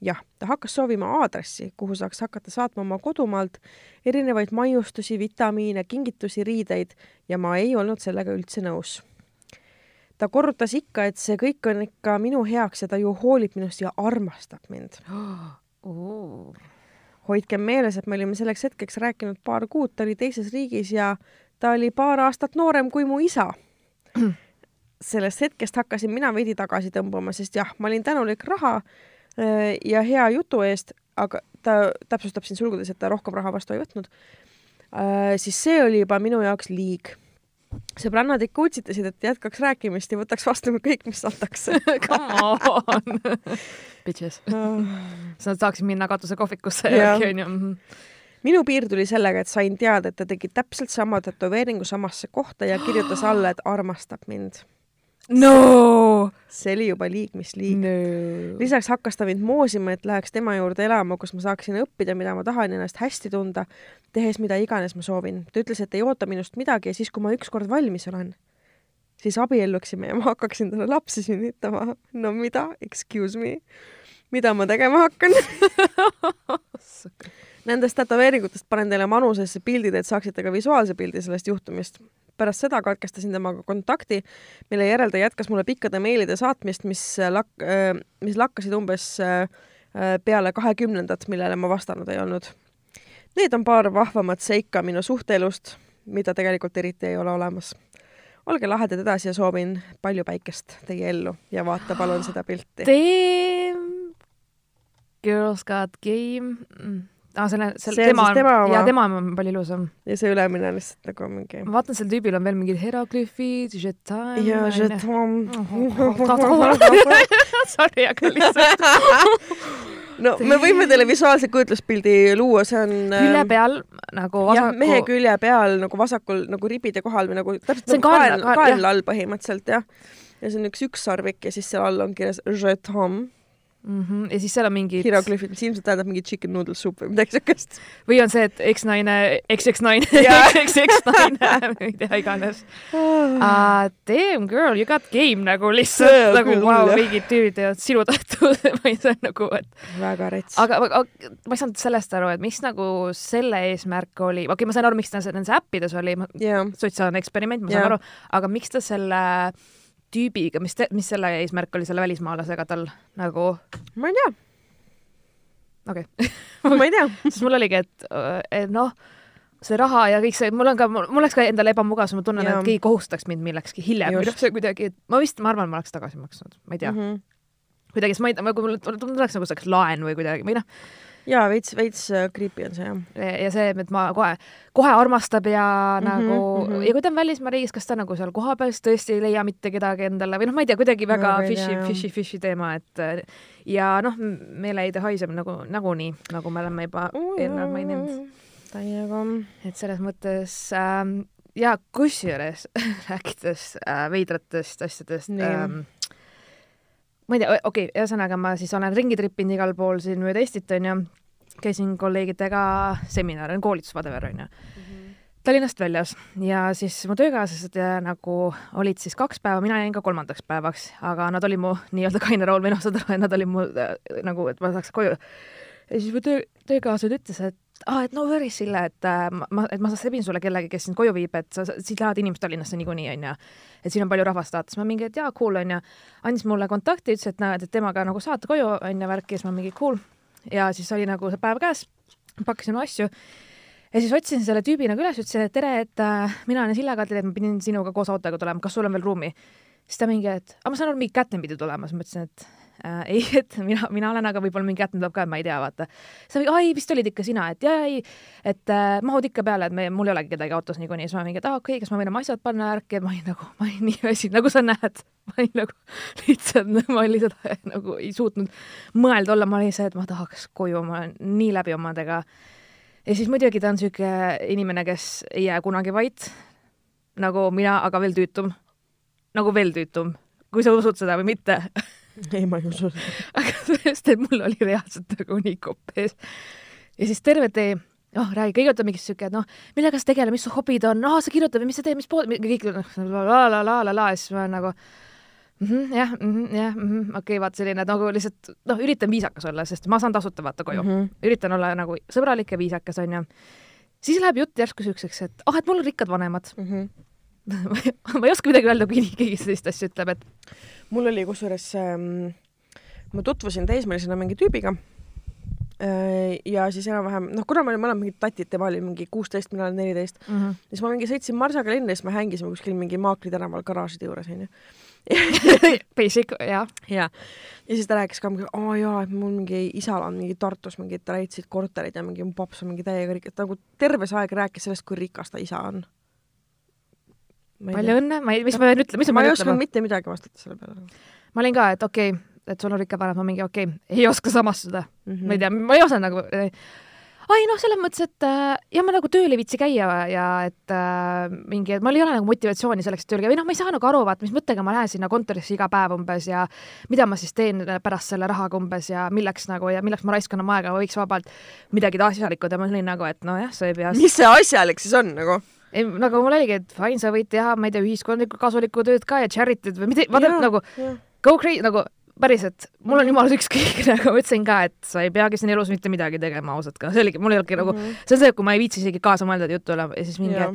Speaker 1: jah, ta hakkas soovima aadressi, kuhu saaks hakata saatma oma kodumaalt erinevaid maiustusi, vitamiine, kingitusi, riideid ja ma ei olnud sellega üldse nõus. Ta korrutas ikka, et see kõik on ikka minu heaks ja ta ju hoolib minust ja armastab mind.
Speaker 2: Oh..
Speaker 1: hoidkem meeles, et me olime selleks hetkeks rääkinud paar kuud, ta oli teises riigis ja ta oli paar aastat noorem kui mu isa. Sellest hetkest hakkasin mina veidi tagasi tõmbama, sest jah, ma olin tänulik raha Äh, ja hea jutu eest, aga ta täpsustab siin sulgudes, et ta rohkem raha vastu ei võtnud, äh, siis see oli juba minu jaoks liig. Sõbrannad ikka utsitasid, et jätkaks rääkimist ja võtaks vastu kõik, mis antakse.
Speaker 2: Come on. Bitches. sa saaksid minna katusekohvikusse järgi, onju mhm.
Speaker 1: minu piir tuli sellega, et sain teada, et ta tegi täpselt sama tätoveeringu samasse kohta ja kirjutas alla, et armastab mind
Speaker 2: no!
Speaker 1: See oli juba liig, mis liig.
Speaker 2: No..
Speaker 1: lisaks hakkas ta mind moosima, et läheks tema juurde elama, kus ma saaksin õppida, mida ma tahan ennast hästi tunda, tehes mida iganes ma soovin. ta ütles, et ei oota minust midagi ja siis, kui ma ükskord valmis olen, siis abielluksime ja ma hakkaksin talle lapsi sünnitama. no mida, excuse me, mida ma tegema hakkan? Nendest tätoveeringutest panen teile manusesse pildid, et saaksite ka visuaalse pildi sellest juhtumist pärast seda katkestasin temaga kontakti, mille järel ta jätkas mulle pikkade meilide saatmist, mis lak-, mis lakkasid umbes peale kahekümnendat, millele ma vastanud ei olnud. Need on paar vahvamat seika minu suhteelust, mida tegelikult eriti ei ole olemas. olge lahedad edasi ja soovin palju päikest teie ellu ja vaata palun seda pilti.
Speaker 2: Damn, girls got game mm aa ah,, selle, selle,
Speaker 1: tema on, tema
Speaker 2: ja tema on palju ilusam.
Speaker 1: ja see ülemine on lihtsalt nagu mingi.
Speaker 2: ma vaatan, sel tüübil on veel mingid Heraklüfid, Jetan.
Speaker 1: ja Jetan.
Speaker 2: Sorry, aga lihtsalt
Speaker 1: no me võime teile visuaalse kujutluspildi luua, see on
Speaker 2: külje ähm, peal nagu
Speaker 1: vasaku. jah, mehe külje peal nagu vasakul nagu ribide kohal või nagu
Speaker 2: täpselt nagu kael,
Speaker 1: kael, kael all põhimõtteliselt jah. ja see on üks ükssarvik ja siis seal all on kirjas Je t'aime
Speaker 2: mm. -hmm. ja siis seal on mingid
Speaker 1: hieroglüüfid, mis ilmselt tähendab mingi chicken noodle soup või midagi siukest.
Speaker 2: või on see, et eksnaine, eks-eks-naine, eks-eks-naine, ma ei tea, iganes uh,. Damn girl, you got game nagu lihtsalt nagu vau, mingid tüübid teevad sinu tahtud ma ei saa nagu, et.
Speaker 1: väga rets.
Speaker 2: aga, aga ma ei saanud sellest aru, et mis nagu selle eesmärk oli, okei okay,, ma sain aru, miks ta nendes äppides oli,
Speaker 1: yeah.
Speaker 2: sotsiaalne eksperiment, ma saan yeah. aru, aga miks ta selle tüübiga, mis, mis selle eesmärk oli selle välismaalasega tal nagu?
Speaker 1: ma ei tea.
Speaker 2: okei okay.
Speaker 1: ma ei tea
Speaker 2: sest mul oligi, et, et noh, see raha ja kõik see, mul on ka, mul oleks ka endale ebamugav, sest ma tunnen, et keegi kohustaks mind millekski hiljem või noh, see kuidagi, ma vist, ma arvan, ma oleks tagasi maksnud, ma ei tea mm. -hmm. kuidagi, sest ma ei tea, kui mul tuleks nagu saaks laen või kuidagi, või noh
Speaker 1: jaa, veits, veits äh, creepy on see jah.
Speaker 2: ja see, et ma kohe, kohe armastab ja mm -hmm, nagu mm, -hmm. ja kui ta on välismaa riigis, kas ta nagu seal kohapeal tõesti ei leia mitte kedagi endale või noh, ma ei tea, kuidagi väga no, fishy, fishy, fishy teema, et äh, ja noh, meeleheide haiseb nagu nagunii, nagu me oleme juba eelnevalt maininud.
Speaker 1: täiega.
Speaker 2: et selles mõttes ähm, ja kusjuures rääkides äh, veidratest asjadest ähm, ma ei tea, okei okay,, ühesõnaga ma siis olen ringi trippinud igal pool siin mööda Eestit, onju. käisin kolleegidega seminaril, koolitus, whatever, onju mm -hmm. Tallinnast väljas ja siis mu töökaaslased ja, nagu olid siis kaks päeva, mina jäin ka kolmandaks päevaks, aga nad olid mu nii-öelda kaine rool või noh, saad aru, nad olid mu äh, nagu, et ma saaks koju. ja siis mu töö, töökaaslased ütles, et aa ah,, et no worry, Sille, et äh, ma, et ma sebin sulle kellegi, kes sind koju viib, et sa, siit lähevad inimesed Tallinnasse niikuinii, onju. et siin on palju rahvast, vaata, siis ma mingi, et jaa, cool, onju. andis mulle kontakti, ütles, et näed, et temaga nagu saate koju, onju, värki, siis ma mingi cool. ja siis oli nagu see päev käes, pakkisin oma asju ja siis otsisin selle tüübi nagu üles, ütlesin, et tere, et äh, mina olen Sille Kadri, et ma pidin sinuga koos autoga tulema, kas sul on veel ruumi? siis ta mingi, et aga ma saan aru, mingi Kätlen pidi tulema, siis ma ütlesin, et äh, ei, et mina, mina olen, aga võib-olla mingi jätnud tuleb ka, ma ei tea, vaata. siis ta ai, vist olid ikka sina, et jaa, ei, et äh, mahud ikka peale, et me, mul ei olegi kedagi autos niikuinii, siis ma mingi, et aa ah,, okei okay,, kas ma võin oma asjad panna värki, et ma olin nagu, ma olin nii väsinud, nagu sa näed, ma olin nagu lihtsalt, ma lihtsalt nagu ei suutnud mõelda olla, ma olin see, et ma tahaks koju, ma olen nii läbi omadega. Ja siis muidugi ta on siuke inimene, kes ei jää kunagi vait, nagu mina, aga veel tüütum. nagu veel tüütum, kui sa usud seda või mitte
Speaker 1: ei, ma ei usu seda.
Speaker 2: aga sest, et mul oli reaalselt nagu nii kopp ees. ja siis terve tee oh, räägi, kõigepealt on mingi siuke, noh, millega sa tegeled, mis su hobid on, aa, sa kirjutad või mis sa teed, mis pool, kõik la la la la la la ja siis ma olen nagu -hmm, jah -hmm, jah -hmm, okei vaata selline nagu lihtsalt noh, üritan viisakas olla, sest ma saan tasuta vaata koju mm. -hmm. üritan olla nagu sõbralik ja viisakas, onju. siis läheb jutt järsku siukseks, et ah oh,, et mul on rikkad vanemad mm. -hmm. ma ei oska midagi öelda, kui keegi sellist asja ütleb, et.
Speaker 1: mul oli kusjuures ähm,, ma tutvusin teismelisena mingi tüübiga Äh, ja siis enam-vähem, noh, kuna me olime mõlemad mingid tatid, tema oli mingi kuusteist, mina olin neliteist mm, -hmm. siis ma mingi sõitsin Marsaga linna, siis me hängisime kuskil mingi Maakri tänaval garaažide juures, onju.
Speaker 2: Basic, jah.
Speaker 1: ja, ja siis ta rääkis ka, aa jaa, et mul mingi isal on mingi Tartus mingid, ta leidsid korterid ja mingi mu paps on mingi täiega rikas, ta nagu terve see aeg rääkis sellest, kui rikas ta isa on.
Speaker 2: Palju õnne, ma ei, mis ma pean ütlema, mis
Speaker 1: ma pean ütlema? ma ei osanud mitte midagi vastata selle peale.
Speaker 2: ma olin ka, et okei okay et sul on ikka vanem, ma mingi okei okay,, ei oska samastuda mm. -hmm. ma ei tea, ma ei osanud nagu ai noh, selles mõttes, et äh, ja ma nagu tööl ei viitsi käia ja et äh, mingi, et mul ei ole nagu motivatsiooni selleks, et tööl käia või noh, ma ei saa nagu aru, vaata, mis mõttega ma lähen sinna kontorisse iga päev umbes ja mida ma siis teen pärast selle rahaga umbes ja milleks nagu ja milleks ma raiskan oma aega, võiks vabalt midagi asjalikku teha, ma olin nagu, et nojah, sa ei pea.
Speaker 1: mis see asjalik siis on nagu?
Speaker 2: Ei, nagu mul oligi, et fine, sa võid teha, ma ei tea, ühiskondlikku kasulikku tööd ka ja charity'd või mida, vaata nagu ja. go crazy, nagu päriselt, mul on jumala ükskõik, nagu ma ütlesin ka, et sa ei peagi siin elus mitte midagi tegema ausalt ka, see oligi, mul ei olnudki nagu mm, -hmm. see on see, kui ma ei viitsi isegi kaasa mõelda jutule ja siis mingi ja.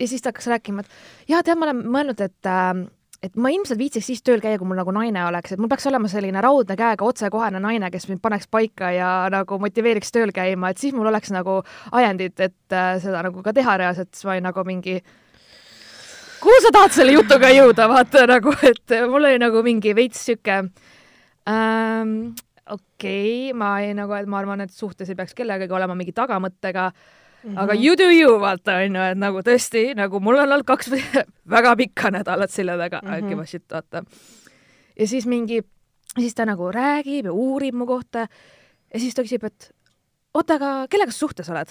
Speaker 2: ja siis ta hakkas rääkima, et jaa, tead, ma olen mõelnud, et äh, et ma ilmselt viitsiks siis tööl käia, kui mul nagu naine oleks, et mul peaks olema selline raudne käega otsekohene naine, kes mind paneks paika ja nagu motiveeriks tööl käima, et siis mul oleks nagu ajendit, et äh, seda nagu ka teha reaalselt, siis ma olin nagu mingi kuhu sa tahad selle jutuga jõuda, vaata nagu, et mul oli nagu mingi veits sihuke ähm, okei okay,, ma ei nagu, ma arvan, et suhtes ei peaks kellegagi olema mingi tagamõttega Mm -hmm. aga you do you, vaata onju, et nagu tõesti nagu mul on olnud kaks väga pikka nädalat selja taga mm, -hmm. äkki ma shit, vaata. ja siis mingi, siis ta nagu räägib ja uurib mu kohta ja siis ta küsib, et oota, aga kellega sa suhtes oled?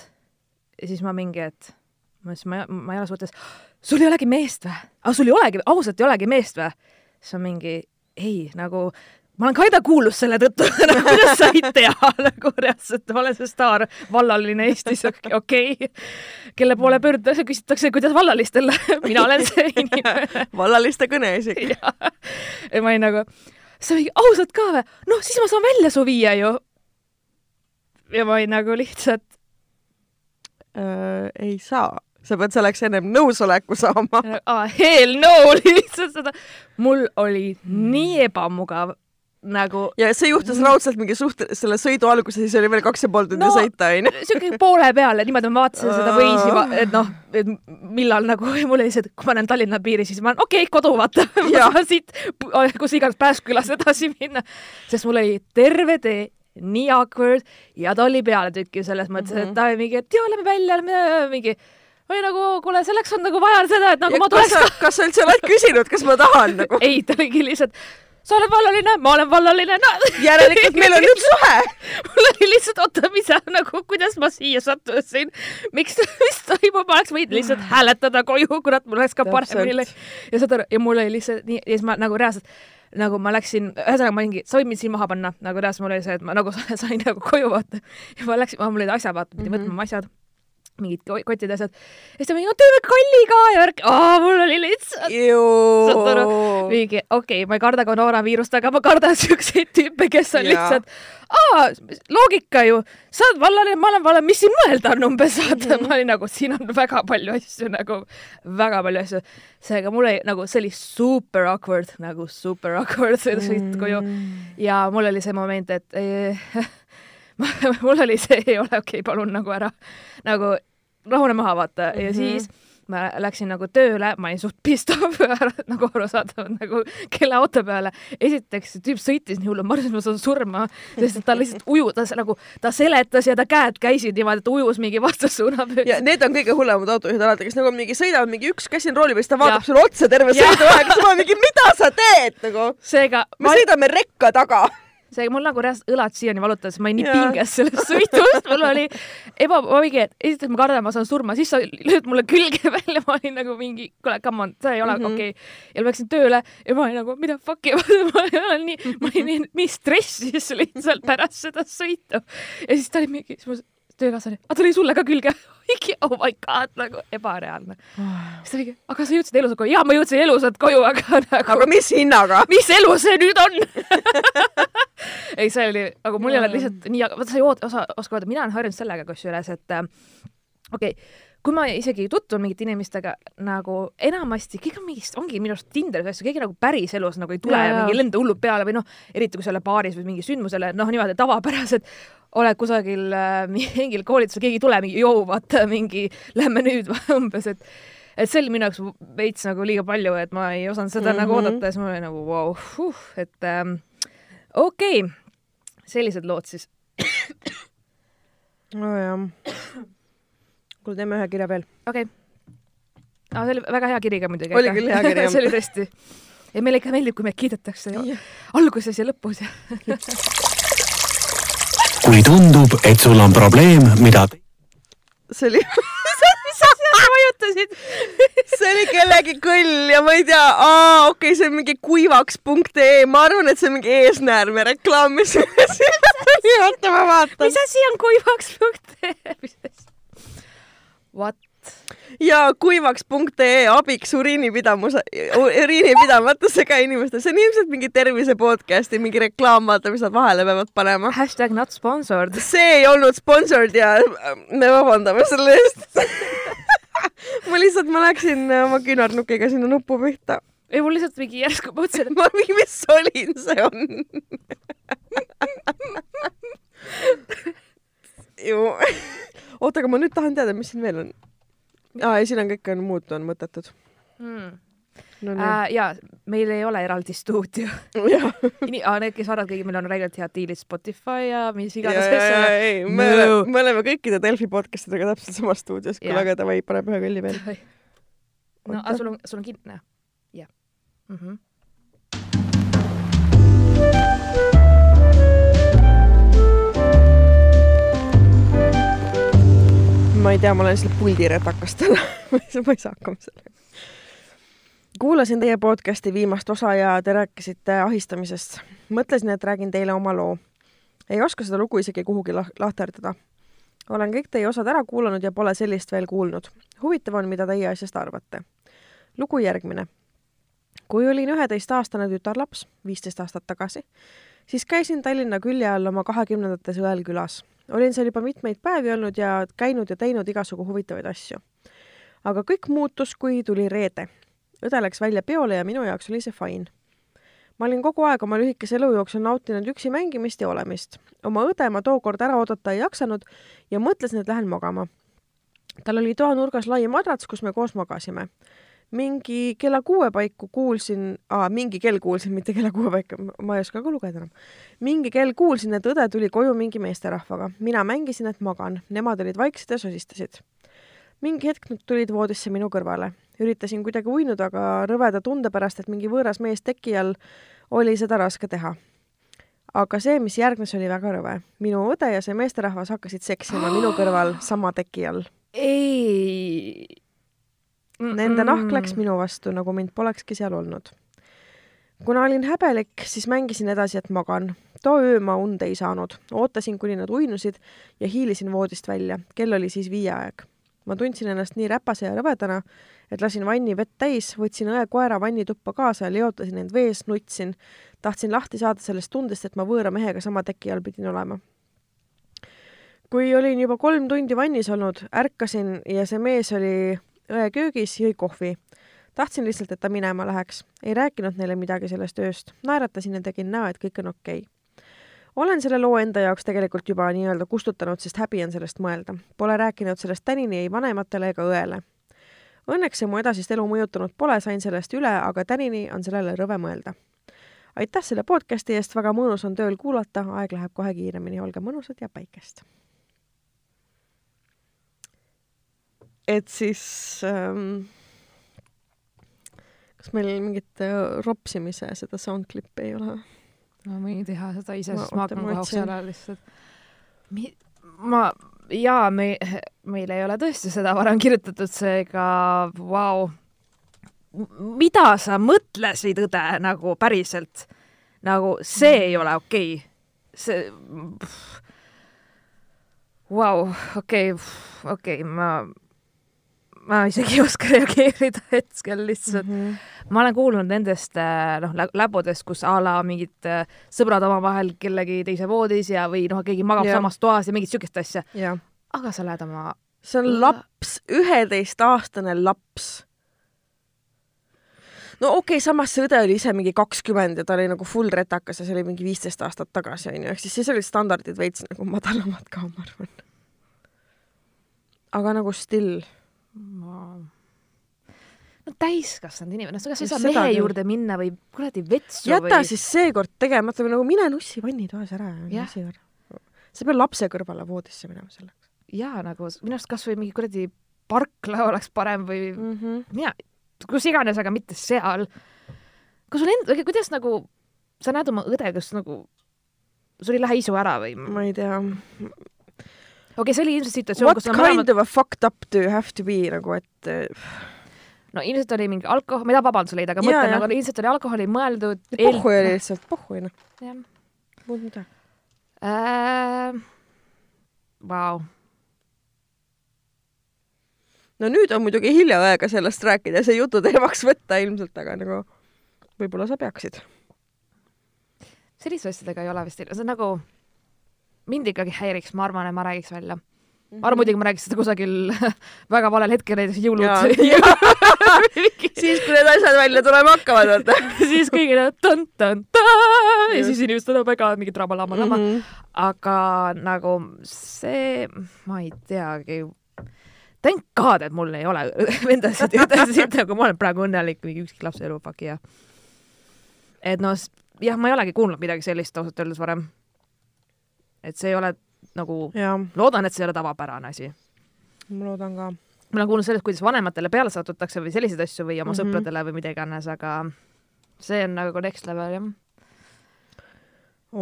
Speaker 2: ja siis ma mingi, et ma ütlesin, ma, ma ei ole suhtes sul ei olegi meest või? aga sul ei olegi, ausalt ei olegi meest või? siis on mingi, ei, nagu ma olen Kaida kuulus selle tõttu nagu kuidas sa ei tea nagu reaalselt, ma olen see staar vallaline Eestis, okei okay.. kelle poole pöördutakse, küsitakse, kuidas vallalistel mina olen see inimene
Speaker 1: vallaliste kõneisik.
Speaker 2: ja ma olin nagu, sa mingi ausalt ka või? noh, siis ma saan välja su viia ju. ja ma olin nagu lihtsalt
Speaker 1: äh,. ei saa sa pead selleks ennem nõusoleku saama
Speaker 2: ah,. Hell no, lihtsalt seda, mul oli nii ebamugav nagu.
Speaker 1: ja see juhtus raudselt mingi suht-, selle sõidu alguses, siis oli veel kaks ja pool tundi no, sõita, onju.
Speaker 2: siuke poole peale, niimoodi ma vaatasin seda Waze'i, et noh, et millal nagu mul oli see, et kui ma näen Tallinna piiri, siis ma olen okei okay,, kodu vaata ma saan siit, kus iganes Pääskülas edasi minna, sest mul oli terve tee nii awkward ja ta oli pealetükkiv selles mõttes mm, -hmm. et ta oli mingi, et jaa, lähme välja, lähme mingi või nagu kuule, selleks on nagu vaja seda, et nagu ja ma tuleks
Speaker 1: ka. kas sa üldse oled küsinud, kas ma tahan nagu?
Speaker 2: ei, ta oligi lihtsalt, sa oled vallaline, ma olen vallaline no..
Speaker 1: järelikult meil on nüüd suhe.
Speaker 2: Mul oli lihtsalt, oota, mis nagu, kuidas ma siia sattusin, miks, mis toimub, ma oleks võinud lihtsalt hääletada koju, kurat, mul oleks ka paremini. ja saad aru, ja mul oli lihtsalt nii, ja siis ma nagu reaalselt nagu ma läksin, ühesõnaga ma olingi, sa võid mind siin maha panna, nagu reaalselt mul oli see, et ma nagu sain nagu koju vaata. Ja ma läksin, mul olid asjad, vaata, pidin mm -hmm. võtma oma asjad mingid kotid ja asjad. ja siis ta mingi, teeme kalli ka ja värk, mul oli lihtsalt. mingi, okei okay,, ma ei karda koroonaviirust, aga ma kardan siukseid tüüpe, kes on ja. lihtsalt, aa, loogika ju, sa oled vallaline, ma olen vallaline, mis siin mõelda on umbes, vaata mm, -hmm. ma olin nagu, siin on väga palju asju nagu, väga palju asju. seega mul oli nagu, see oli super awkward, nagu super awkward mm -hmm. koju ja mul oli see moment, et eh, mul oli see, ei ole okei okay,, palun nagu ära, nagu rahune maha, vaata mm, -hmm. ja mhm. siis ma läksin nagu tööle, ma olin suht off ära, nagu arusaadav, nagu kelle auto peale. esiteks see tüüp sõitis nii hullult, ma arvasin, et ma saan surma, sest ta lihtsalt ujutas nagu, ta seletas ja ta käed käisid niimoodi, et ujus mingi vastassuuna
Speaker 1: ja need on kõige hullemad autojuhid alati, kes nagu mingi sõidavad mingi üks käsi on rooli peal, siis ta vaatab sulle otsa terve sõiduaeg, siis ma mingi, mida sa teed nagu.
Speaker 2: seega.
Speaker 1: me ma... sõidame rekka taga
Speaker 2: see mul nagu reaalselt õlad siiani valutas, ma olin nii pinges sellest sõidust, mul oli ebaõige, et esiteks ma kardan, ma saan surma, siis sa lööd mulle külge välja, ma olin nagu mingi, kuule, come on, see ei ole
Speaker 1: Mhm.
Speaker 2: okei okay.. ja ma läksin tööle ja ma olin nagu, mida fuck'i, ma olin nii, ma olin nii, nii stressis lihtsalt pärast seda sõitu. ja siis ta oli mingi, siis mu töökaaslane, aga ta lõi sulle ka külge. oh my god, nagu ebareaalne. siis ta oligi, aga sa jõudsid elusalt koju. jaa, ma jõudsin elusalt koju, aga nagu
Speaker 1: aga mis hinnaga?
Speaker 2: mis elu see nüüd on ei, see oli, aga mul ei ole lihtsalt nii, vaata sa ei oota, osa, oska öelda, mina olen harjunud sellega kusjuures, et äh, okei okay,, kui ma isegi tutvun mingite inimestega nagu enamasti kõik on mingist, ongi minu arust Tinderis asju, keegi nagu päriselus nagu ei tule ja, ja mingi lenda hullult peale või noh, eriti kui sa oled baaris või mingi sündmusele, noh, niimoodi tavapärased oled kusagil äh, mingil koolitusel, keegi ei tule mingi joo, vaata mingi lähme nüüd umbes, et et see oli minu jaoks veits nagu liiga palju, et ma ei osanud seda mm -hmm. nagu
Speaker 1: Mhm.
Speaker 2: oodata ja siis ma olin nagu vau wow, huh,, et ähm, okei okay., sellised lood siis.
Speaker 1: nojah. kuule, teeme ühe kirja veel.
Speaker 2: okei okay.. aga see oli väga hea kiri ka muidugi.
Speaker 1: Oli küll hea kiri,
Speaker 2: see oli tõesti. ja meile ikka meeldib, kui meid kiidetakse ja alguses ja lõpus
Speaker 3: kui tundub, et sul on probleem, mida
Speaker 1: see oli,
Speaker 2: vajutasid?
Speaker 1: see oli kellegi kõll ja ma ei tea, aa okei okay,, see on mingi kuivaks.ee, ma arvan, et see on mingi eesnäärme reklaam, mis oota ma vaatan
Speaker 2: mis. asi on kuivaks punkt? mis asi? What?
Speaker 1: ja kuivaks.ee abiks uriinipidamuse, uriinipidamatusega inimestel, see on ilmselt mingi tervise podcast'i mingi reklaam, vaata, mis nad vahele peavad panema.
Speaker 2: Hashtag not sponsored.
Speaker 1: see ei olnud sponsored ja me vabandame selle eest. ma lihtsalt, ma läksin oma küünarnukiga sinna nupu pihta.
Speaker 2: ei, mul lihtsalt mingi järsku mõtlesin, et
Speaker 1: ma mingi, mis solin see on? ju, oota, aga ma nüüd tahan teada, mis siin veel on. aa, ei, siin on kõik on muud on mõttetud.
Speaker 2: mm.
Speaker 1: no nii
Speaker 2: äh,. ja meil ei ole eraldi stuudio. Need, kes arvavad, kõigil meil on räigelt head diilid Spotify ja mis iganes
Speaker 1: ei, me
Speaker 2: No.
Speaker 1: oleme, me oleme kõikide Delfi podcast idega täpselt samas stuudios,
Speaker 2: Jah.
Speaker 1: aga davai, paneme ühe kõlli veel.
Speaker 2: no aga sul on, sul on kindel? jah mm -hmm..
Speaker 1: Ma ei tea, ma olen lihtsalt puldiredakas täna ma ei saa, ma ei saa hakkama sellega. kuulasin teie podcasti viimast osa ja te rääkisite ahistamisest. mõtlesin, et räägin teile oma loo. ei oska seda lugu isegi kuhugi lah- lahterdada. olen kõik teie osad ära kuulanud ja pole sellist veel kuulnud. huvitav on, mida teie asjast arvate. lugu järgmine. kui olin üheteistaastane tütarlaps, viisteist aastat tagasi, siis käisin Tallinna külje all oma kahekümnendates õel külas olin seal juba mitmeid päevi olnud ja käinud ja teinud igasugu huvitavaid asju. aga kõik muutus, kui tuli reede. õde läks välja peole ja minu jaoks oli see fine. ma olin kogu aeg oma lühikese elu jooksul nautinud üksi mängimist ja olemist. oma õde ma tookord ära oodata ei jaksanud ja mõtlesin, et lähen magama. tal oli toanurgas lai madrats, kus me koos magasime mingi kella kuue paiku kuulsin, mingi kell kuulsin, mitte kella kuue paiku, ma ei oska ka lugeda enam. mingi kell kuulsin, et õde tuli koju mingi meesterahvaga. mina mängisin, et magan, nemad olid vaiksed ja sosistasid. mingi hetk nad tulid voodisse minu kõrvale. üritasin kuidagi uinuda, aga rõveda tunde pärast, et mingi võõras mees teki all, oli seda raske teha. aga see, mis järgnes, oli väga rõve. minu õde ja see meesterahvas hakkasid seksima minu kõrval sama teki all.
Speaker 2: ei.
Speaker 1: Nende nahk läks minu vastu, nagu mind polekski seal olnud. kuna olin häbelik, siis mängisin edasi, et magan. too öö ma und ei saanud, ootasin, kuni nad uinusid ja hiilisin voodist välja. kell oli siis viie aeg. ma tundsin ennast nii räpase ja rõvedana, et lasin vanni vett täis, võtsin õe koera vannituppa kaasa ja leotasin end vees, nutsin. tahtsin lahti saada sellest tundest, et ma võõra mehega sama teki all pidin olema kui olin juba kolm tundi vannis olnud, ärkasin ja see mees oli õe köögis, jõi kohvi. tahtsin lihtsalt, et ta minema läheks. ei rääkinud neile midagi sellest ööst, naeratasin ja tegin näo, et kõik on okei okay.. olen selle loo enda jaoks tegelikult juba nii-öelda kustutanud, sest häbi on sellest mõelda. Pole rääkinud sellest tänini ei vanematele ega õele. Õnneks see mu edasist elu mõjutanud pole, sain sellest üle, aga tänini on sellele rõve mõelda. aitäh selle podcasti eest, väga mõnus on tööl kuulata, aeg läheb kohe kiiremini, olge mõnusad ja päikest et siis ähm, kas meil mingit äh, ropsimise seda soundclip'i ei ole?
Speaker 2: ma võin teha seda ise,
Speaker 1: Ma-
Speaker 2: sest ma hakkan kohe all lihtsalt. ma, jaa, me, meil ei ole tõesti seda varem kirjutatud, seega vau. mida sa mõtlesid, õde, nagu päriselt? nagu see ei ole okei okay.. see, vau, okei, okei, ma, ma isegi ei oska reageerida hetkel lihtsalt.
Speaker 1: Mhm.
Speaker 2: ma olen kuulnud nendest äh, noh, läbudest, kus a la mingid äh, sõbrad omavahel kellegi teise voodis ja, või noh, keegi magab
Speaker 1: Jah.
Speaker 2: samas toas ja mingit siukest asja. aga sa lähed oma,
Speaker 1: see on laps, üheteistaastane laps. no okei okay,, samas see õde oli ise mingi kakskümmend ja ta oli nagu full retakas ja see oli mingi viisteist aastat tagasi onju, ehk siis siis olid standardid veits nagu madalamad ka, ma arvan. aga nagu still,
Speaker 2: no täiskasvanud inimene, kas sa ei saa mehe
Speaker 1: küll.
Speaker 2: juurde minna või kuradi vetsu
Speaker 1: jäta
Speaker 2: või?
Speaker 1: siis seekord tegemata või nagu mine nussi vannitoas ära ja nussi ära. sa ei pea lapse kõrvale voodisse minema selleks
Speaker 2: jaa, nagu minu arust kasvõi mingi kuradi parkla oleks parem või
Speaker 1: mm. -hmm.
Speaker 2: mina, kus iganes, aga mitte seal. kas sul end-, kuidas nagu sa näed oma õde, kas nagu sul ei lähe isu ära või?
Speaker 1: ma ei tea.
Speaker 2: okei, see oli ilmselt situatsioon,
Speaker 1: What
Speaker 2: kus nad
Speaker 1: kind
Speaker 2: mõlemad,
Speaker 1: of a fucked up do you have to be nagu, et eh,
Speaker 2: no ilmselt oli mingi alkohol, ma ei taha vabanduse leida, aga
Speaker 1: Jaa,
Speaker 2: mõtlen, nagu ilmselt oli alkoholi mõeldud.
Speaker 1: pohhu oli lihtsalt, pohhu noh, muud midagi.
Speaker 2: äh,. Vau,
Speaker 1: no nüüd on muidugi hiljaaega sellest rääkida ja see jututeemaks võtta ilmselt, aga nagu võib-olla sa peaksid.
Speaker 2: selliste asjadega ei ole vist, see on nagu, mind ikkagi häiriks, ma arvan, et ma räägiks välja. ma arvan muidugi, ma räägiks seda kusagil väga valel hetkel, näiteks jõulud.
Speaker 1: siis, kui need asjad välja tulema hakkavad, vaata.
Speaker 2: siis kõigil on tõn-tõn-tõn ja siis inimesed on väga mingi drama-lama-lama.
Speaker 1: Mhm.
Speaker 2: aga nagu see, ma ei teagi. Thank God, et mul ei ole vendasid ja õdesid, nagu ma olen praegu õnnelik, mingi ükski lapse elu, fuck yeah. et noh, jah, ma ei olegi kuulnud midagi sellist ausalt öeldes varem. Et see ei ole nagu, loodan, et see ei ole tavapärane asi.
Speaker 1: ma loodan ka.
Speaker 2: ma olen kuulnud sellest, kuidas vanematele peale satutakse või selliseid asju või oma mm. -hmm. sõpradele või mida iganes, aga see on nagu next level jah.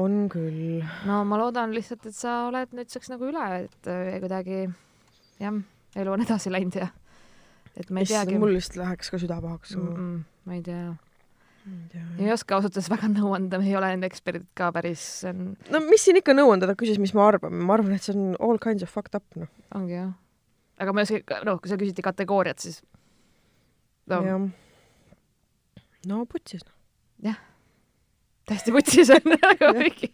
Speaker 1: on küll.
Speaker 2: no ma loodan lihtsalt, et sa oled nüüdseks nagu üle, et äh, kuidagi jah, elu on edasi läinud ja et ma ei teagi.
Speaker 1: mul vist läheks ka süda pahaks
Speaker 2: mm.
Speaker 1: mm.
Speaker 2: ma ei tea. Ei oska ausalt öeldes väga nõu anda, me ei ole enda eksperdid ka päris,
Speaker 1: no mis siin ikka nõu anda, ta küsis, mis ma arvan, ma arvan, et see on all kinds of fucked up, noh.
Speaker 2: ongi jah. aga ma ei oska, noh, kui sa küsiti kategooriat, siis no,
Speaker 1: jah. no putsis.
Speaker 2: täiesti vutsis on nagu mingi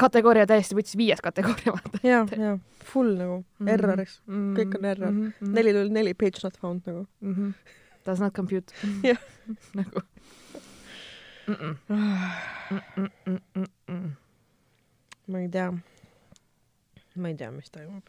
Speaker 2: kategooria täiesti vutsis, viies kategooria vaata.
Speaker 1: ja, ja full nagu erroriks.
Speaker 2: mm,
Speaker 1: kõik on error.
Speaker 2: mm -hmm.
Speaker 1: neli null neli page not found nagu.
Speaker 2: mm. -hmm. Does not compute
Speaker 1: Jah.
Speaker 2: nagu mm. -mm. Mm -mm -mm -mm -mm.
Speaker 1: ma ei tea. ma ei tea, mis toimub.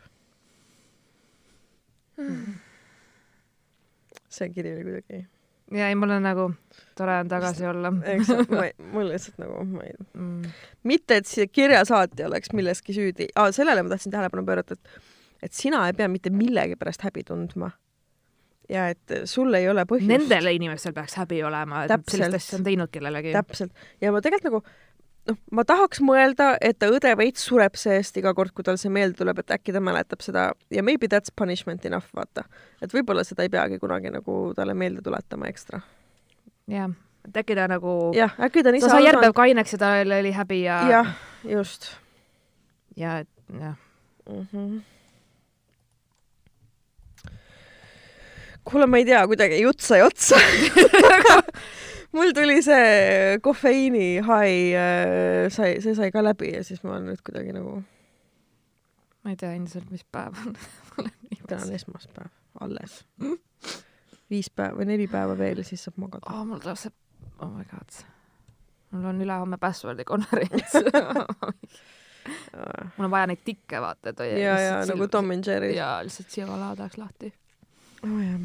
Speaker 1: see kiri oli kuidagi,
Speaker 2: ja ei, mul on nagu tore on tagasi olla
Speaker 1: mul lihtsalt nagu, ma ei,
Speaker 2: mm..
Speaker 1: mitte et see kirjasaatja oleks milleski süüdi ah,, sellele ma tahtsin tähelepanu pöörata, et et sina ei pea mitte millegi pärast häbi tundma. Ja et sul ei ole põhjust.
Speaker 2: Nendel inimestel peaks häbi olema, et
Speaker 1: Täpselt.
Speaker 2: sellist asja on teinud kellelegi.
Speaker 1: täpselt ja ma tegelikult nagu noh, ma tahaks mõelda, et ta õde veits sureb seest iga kord, kui tal see meelde tuleb, et äkki ta mäletab seda ja maybe that's punishment enough, vaata. et võib-olla seda ei peagi kunagi nagu talle meelde tuletama ekstra.
Speaker 2: jah, et äkki ta nagu,
Speaker 1: jah, äkki ta on ise
Speaker 2: ta sai järgmine päev kaineks ja tal oli häbi ja,
Speaker 1: jah, just
Speaker 2: ja jah,
Speaker 1: mm. -hmm. kuule, ma ei tea, kuidagi jutt sai otsa mul tuli see kofeiini hai äh, sai, see sai ka läbi ja siis ma olen nüüd kuidagi nagu,
Speaker 2: ma ei tea endiselt, mis päev on.
Speaker 1: täna on esmaspäev, alles. viis päeva või neli päeva veel ja siis saab magada.
Speaker 2: oh,. mul see, oh my god. mul on ülehomme password'i konverents mul on vaja neid tikke vaata, et hoida
Speaker 1: ja, ja nagu Tom and Jerry.
Speaker 2: ja lihtsalt siia tahaks lahti.
Speaker 1: oh,.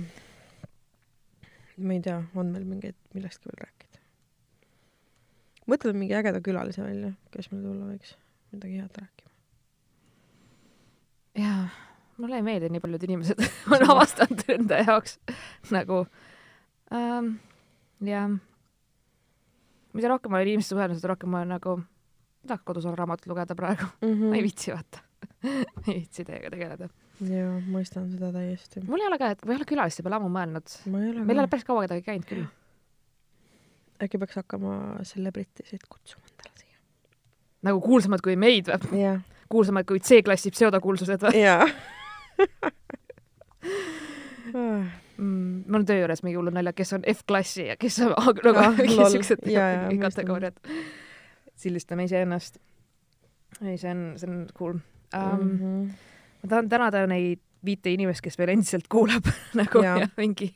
Speaker 1: ma ei tea, on meil mingeid, millestki veel rääkida? mõtleme mingi ägeda külalise välja, kes meil tulla võiks, midagi head rääkima.
Speaker 2: jaa, mulle ei meeldi nii paljud inimesed on avastanud enda jaoks nagu ähm, jah. mida rohkem ma olen inimestega suhelnud, seda rohkem ma olen nagu, tahaks kodus olla raamatut lugeda praegu mm, -hmm. ma ei viitsi vaata. ei viitsi teiega tegeleda.
Speaker 1: jaa, mõistan seda täiesti.
Speaker 2: mul ei ole ka, et ma ei ole külaliste peale ammu mõelnud. meil ei ole päris kaua kedagi käinud küll.
Speaker 1: äkki peaks hakkama celebrity'sid kutsuma endale siia.
Speaker 2: nagu kuulsamad kui meid või?
Speaker 1: jah,
Speaker 2: kuulsamad kui C-klassi pseudokuulsused või?
Speaker 1: jaa.
Speaker 2: mm,. mul on töö juures mingi hullud naljad, kes on F-klassi ja kes on A- nagu
Speaker 1: Ah,
Speaker 2: mingi
Speaker 1: lol.
Speaker 2: siuksed kategooriad. sildistame iseennast. ei, see on, see on cool um,.
Speaker 1: Mhm.
Speaker 2: Ma tahan tänada neid viite inimest, kes veel endiselt kuulab nagu ja, ja mingi,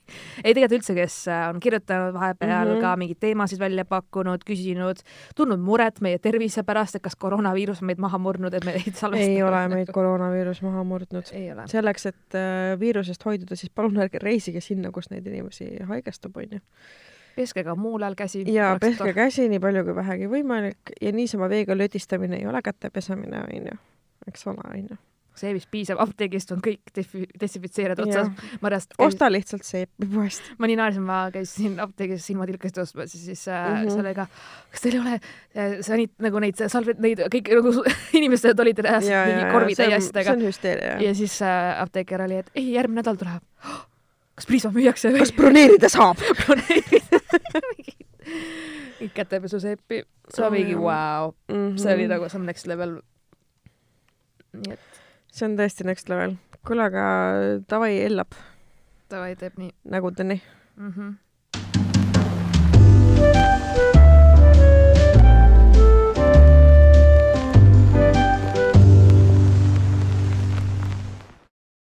Speaker 2: ei tegelikult üldse, kes äh, on kirjutanud vahepeal mm. -hmm. ka mingeid teemasid välja pakkunud, küsinud, tundnud muret meie tervise pärast, et kas koroonaviirus on meid maha murdnud, et me neid salvestame.
Speaker 1: ei ole meid koroonaviirus maha murdnud.
Speaker 2: ei
Speaker 1: selleks, et äh, viirusest hoiduda, siis palun ärge reisige sinna, kus neid inimesi haigestub, onju.
Speaker 2: peske ka muul ajal käsi.
Speaker 1: ja peske käsi nii palju kui vähegi võimalik ja niisama veega lödistamine ei ole käte pesemine, onju. eks ole, onju.
Speaker 2: See vist piisab, apteegist on kõik desinfitseerijad otsas. Marjast,
Speaker 1: osta lihtsalt seepi poest.
Speaker 2: ma nii naersin, ma käisin apteegis silmatilkasid ostmas ja siis äh, mm
Speaker 1: Mhm.
Speaker 2: -hmm. sellega, kas teil ei ole äh, sanit-, nagu neid salveid, neid kõik nagu inimesed olid
Speaker 1: ja,
Speaker 2: mingi
Speaker 1: ja
Speaker 2: korvi
Speaker 1: see on, see on hüsteeria.
Speaker 2: ja siis äh, apteeker oli, et ei, järgmine nädal tuleb. kas Prisma müüakse või
Speaker 1: kas? broneerida saab?
Speaker 2: kõik kätepesuseepi, see
Speaker 1: Oh,
Speaker 2: on mingi vau,
Speaker 1: Mhm.
Speaker 2: see oli nagu some next level. nii et
Speaker 1: see on tõesti next level. kuule, aga davai, Ellap
Speaker 2: davai, teeb nii
Speaker 1: nägudeni.
Speaker 2: mm. -hmm.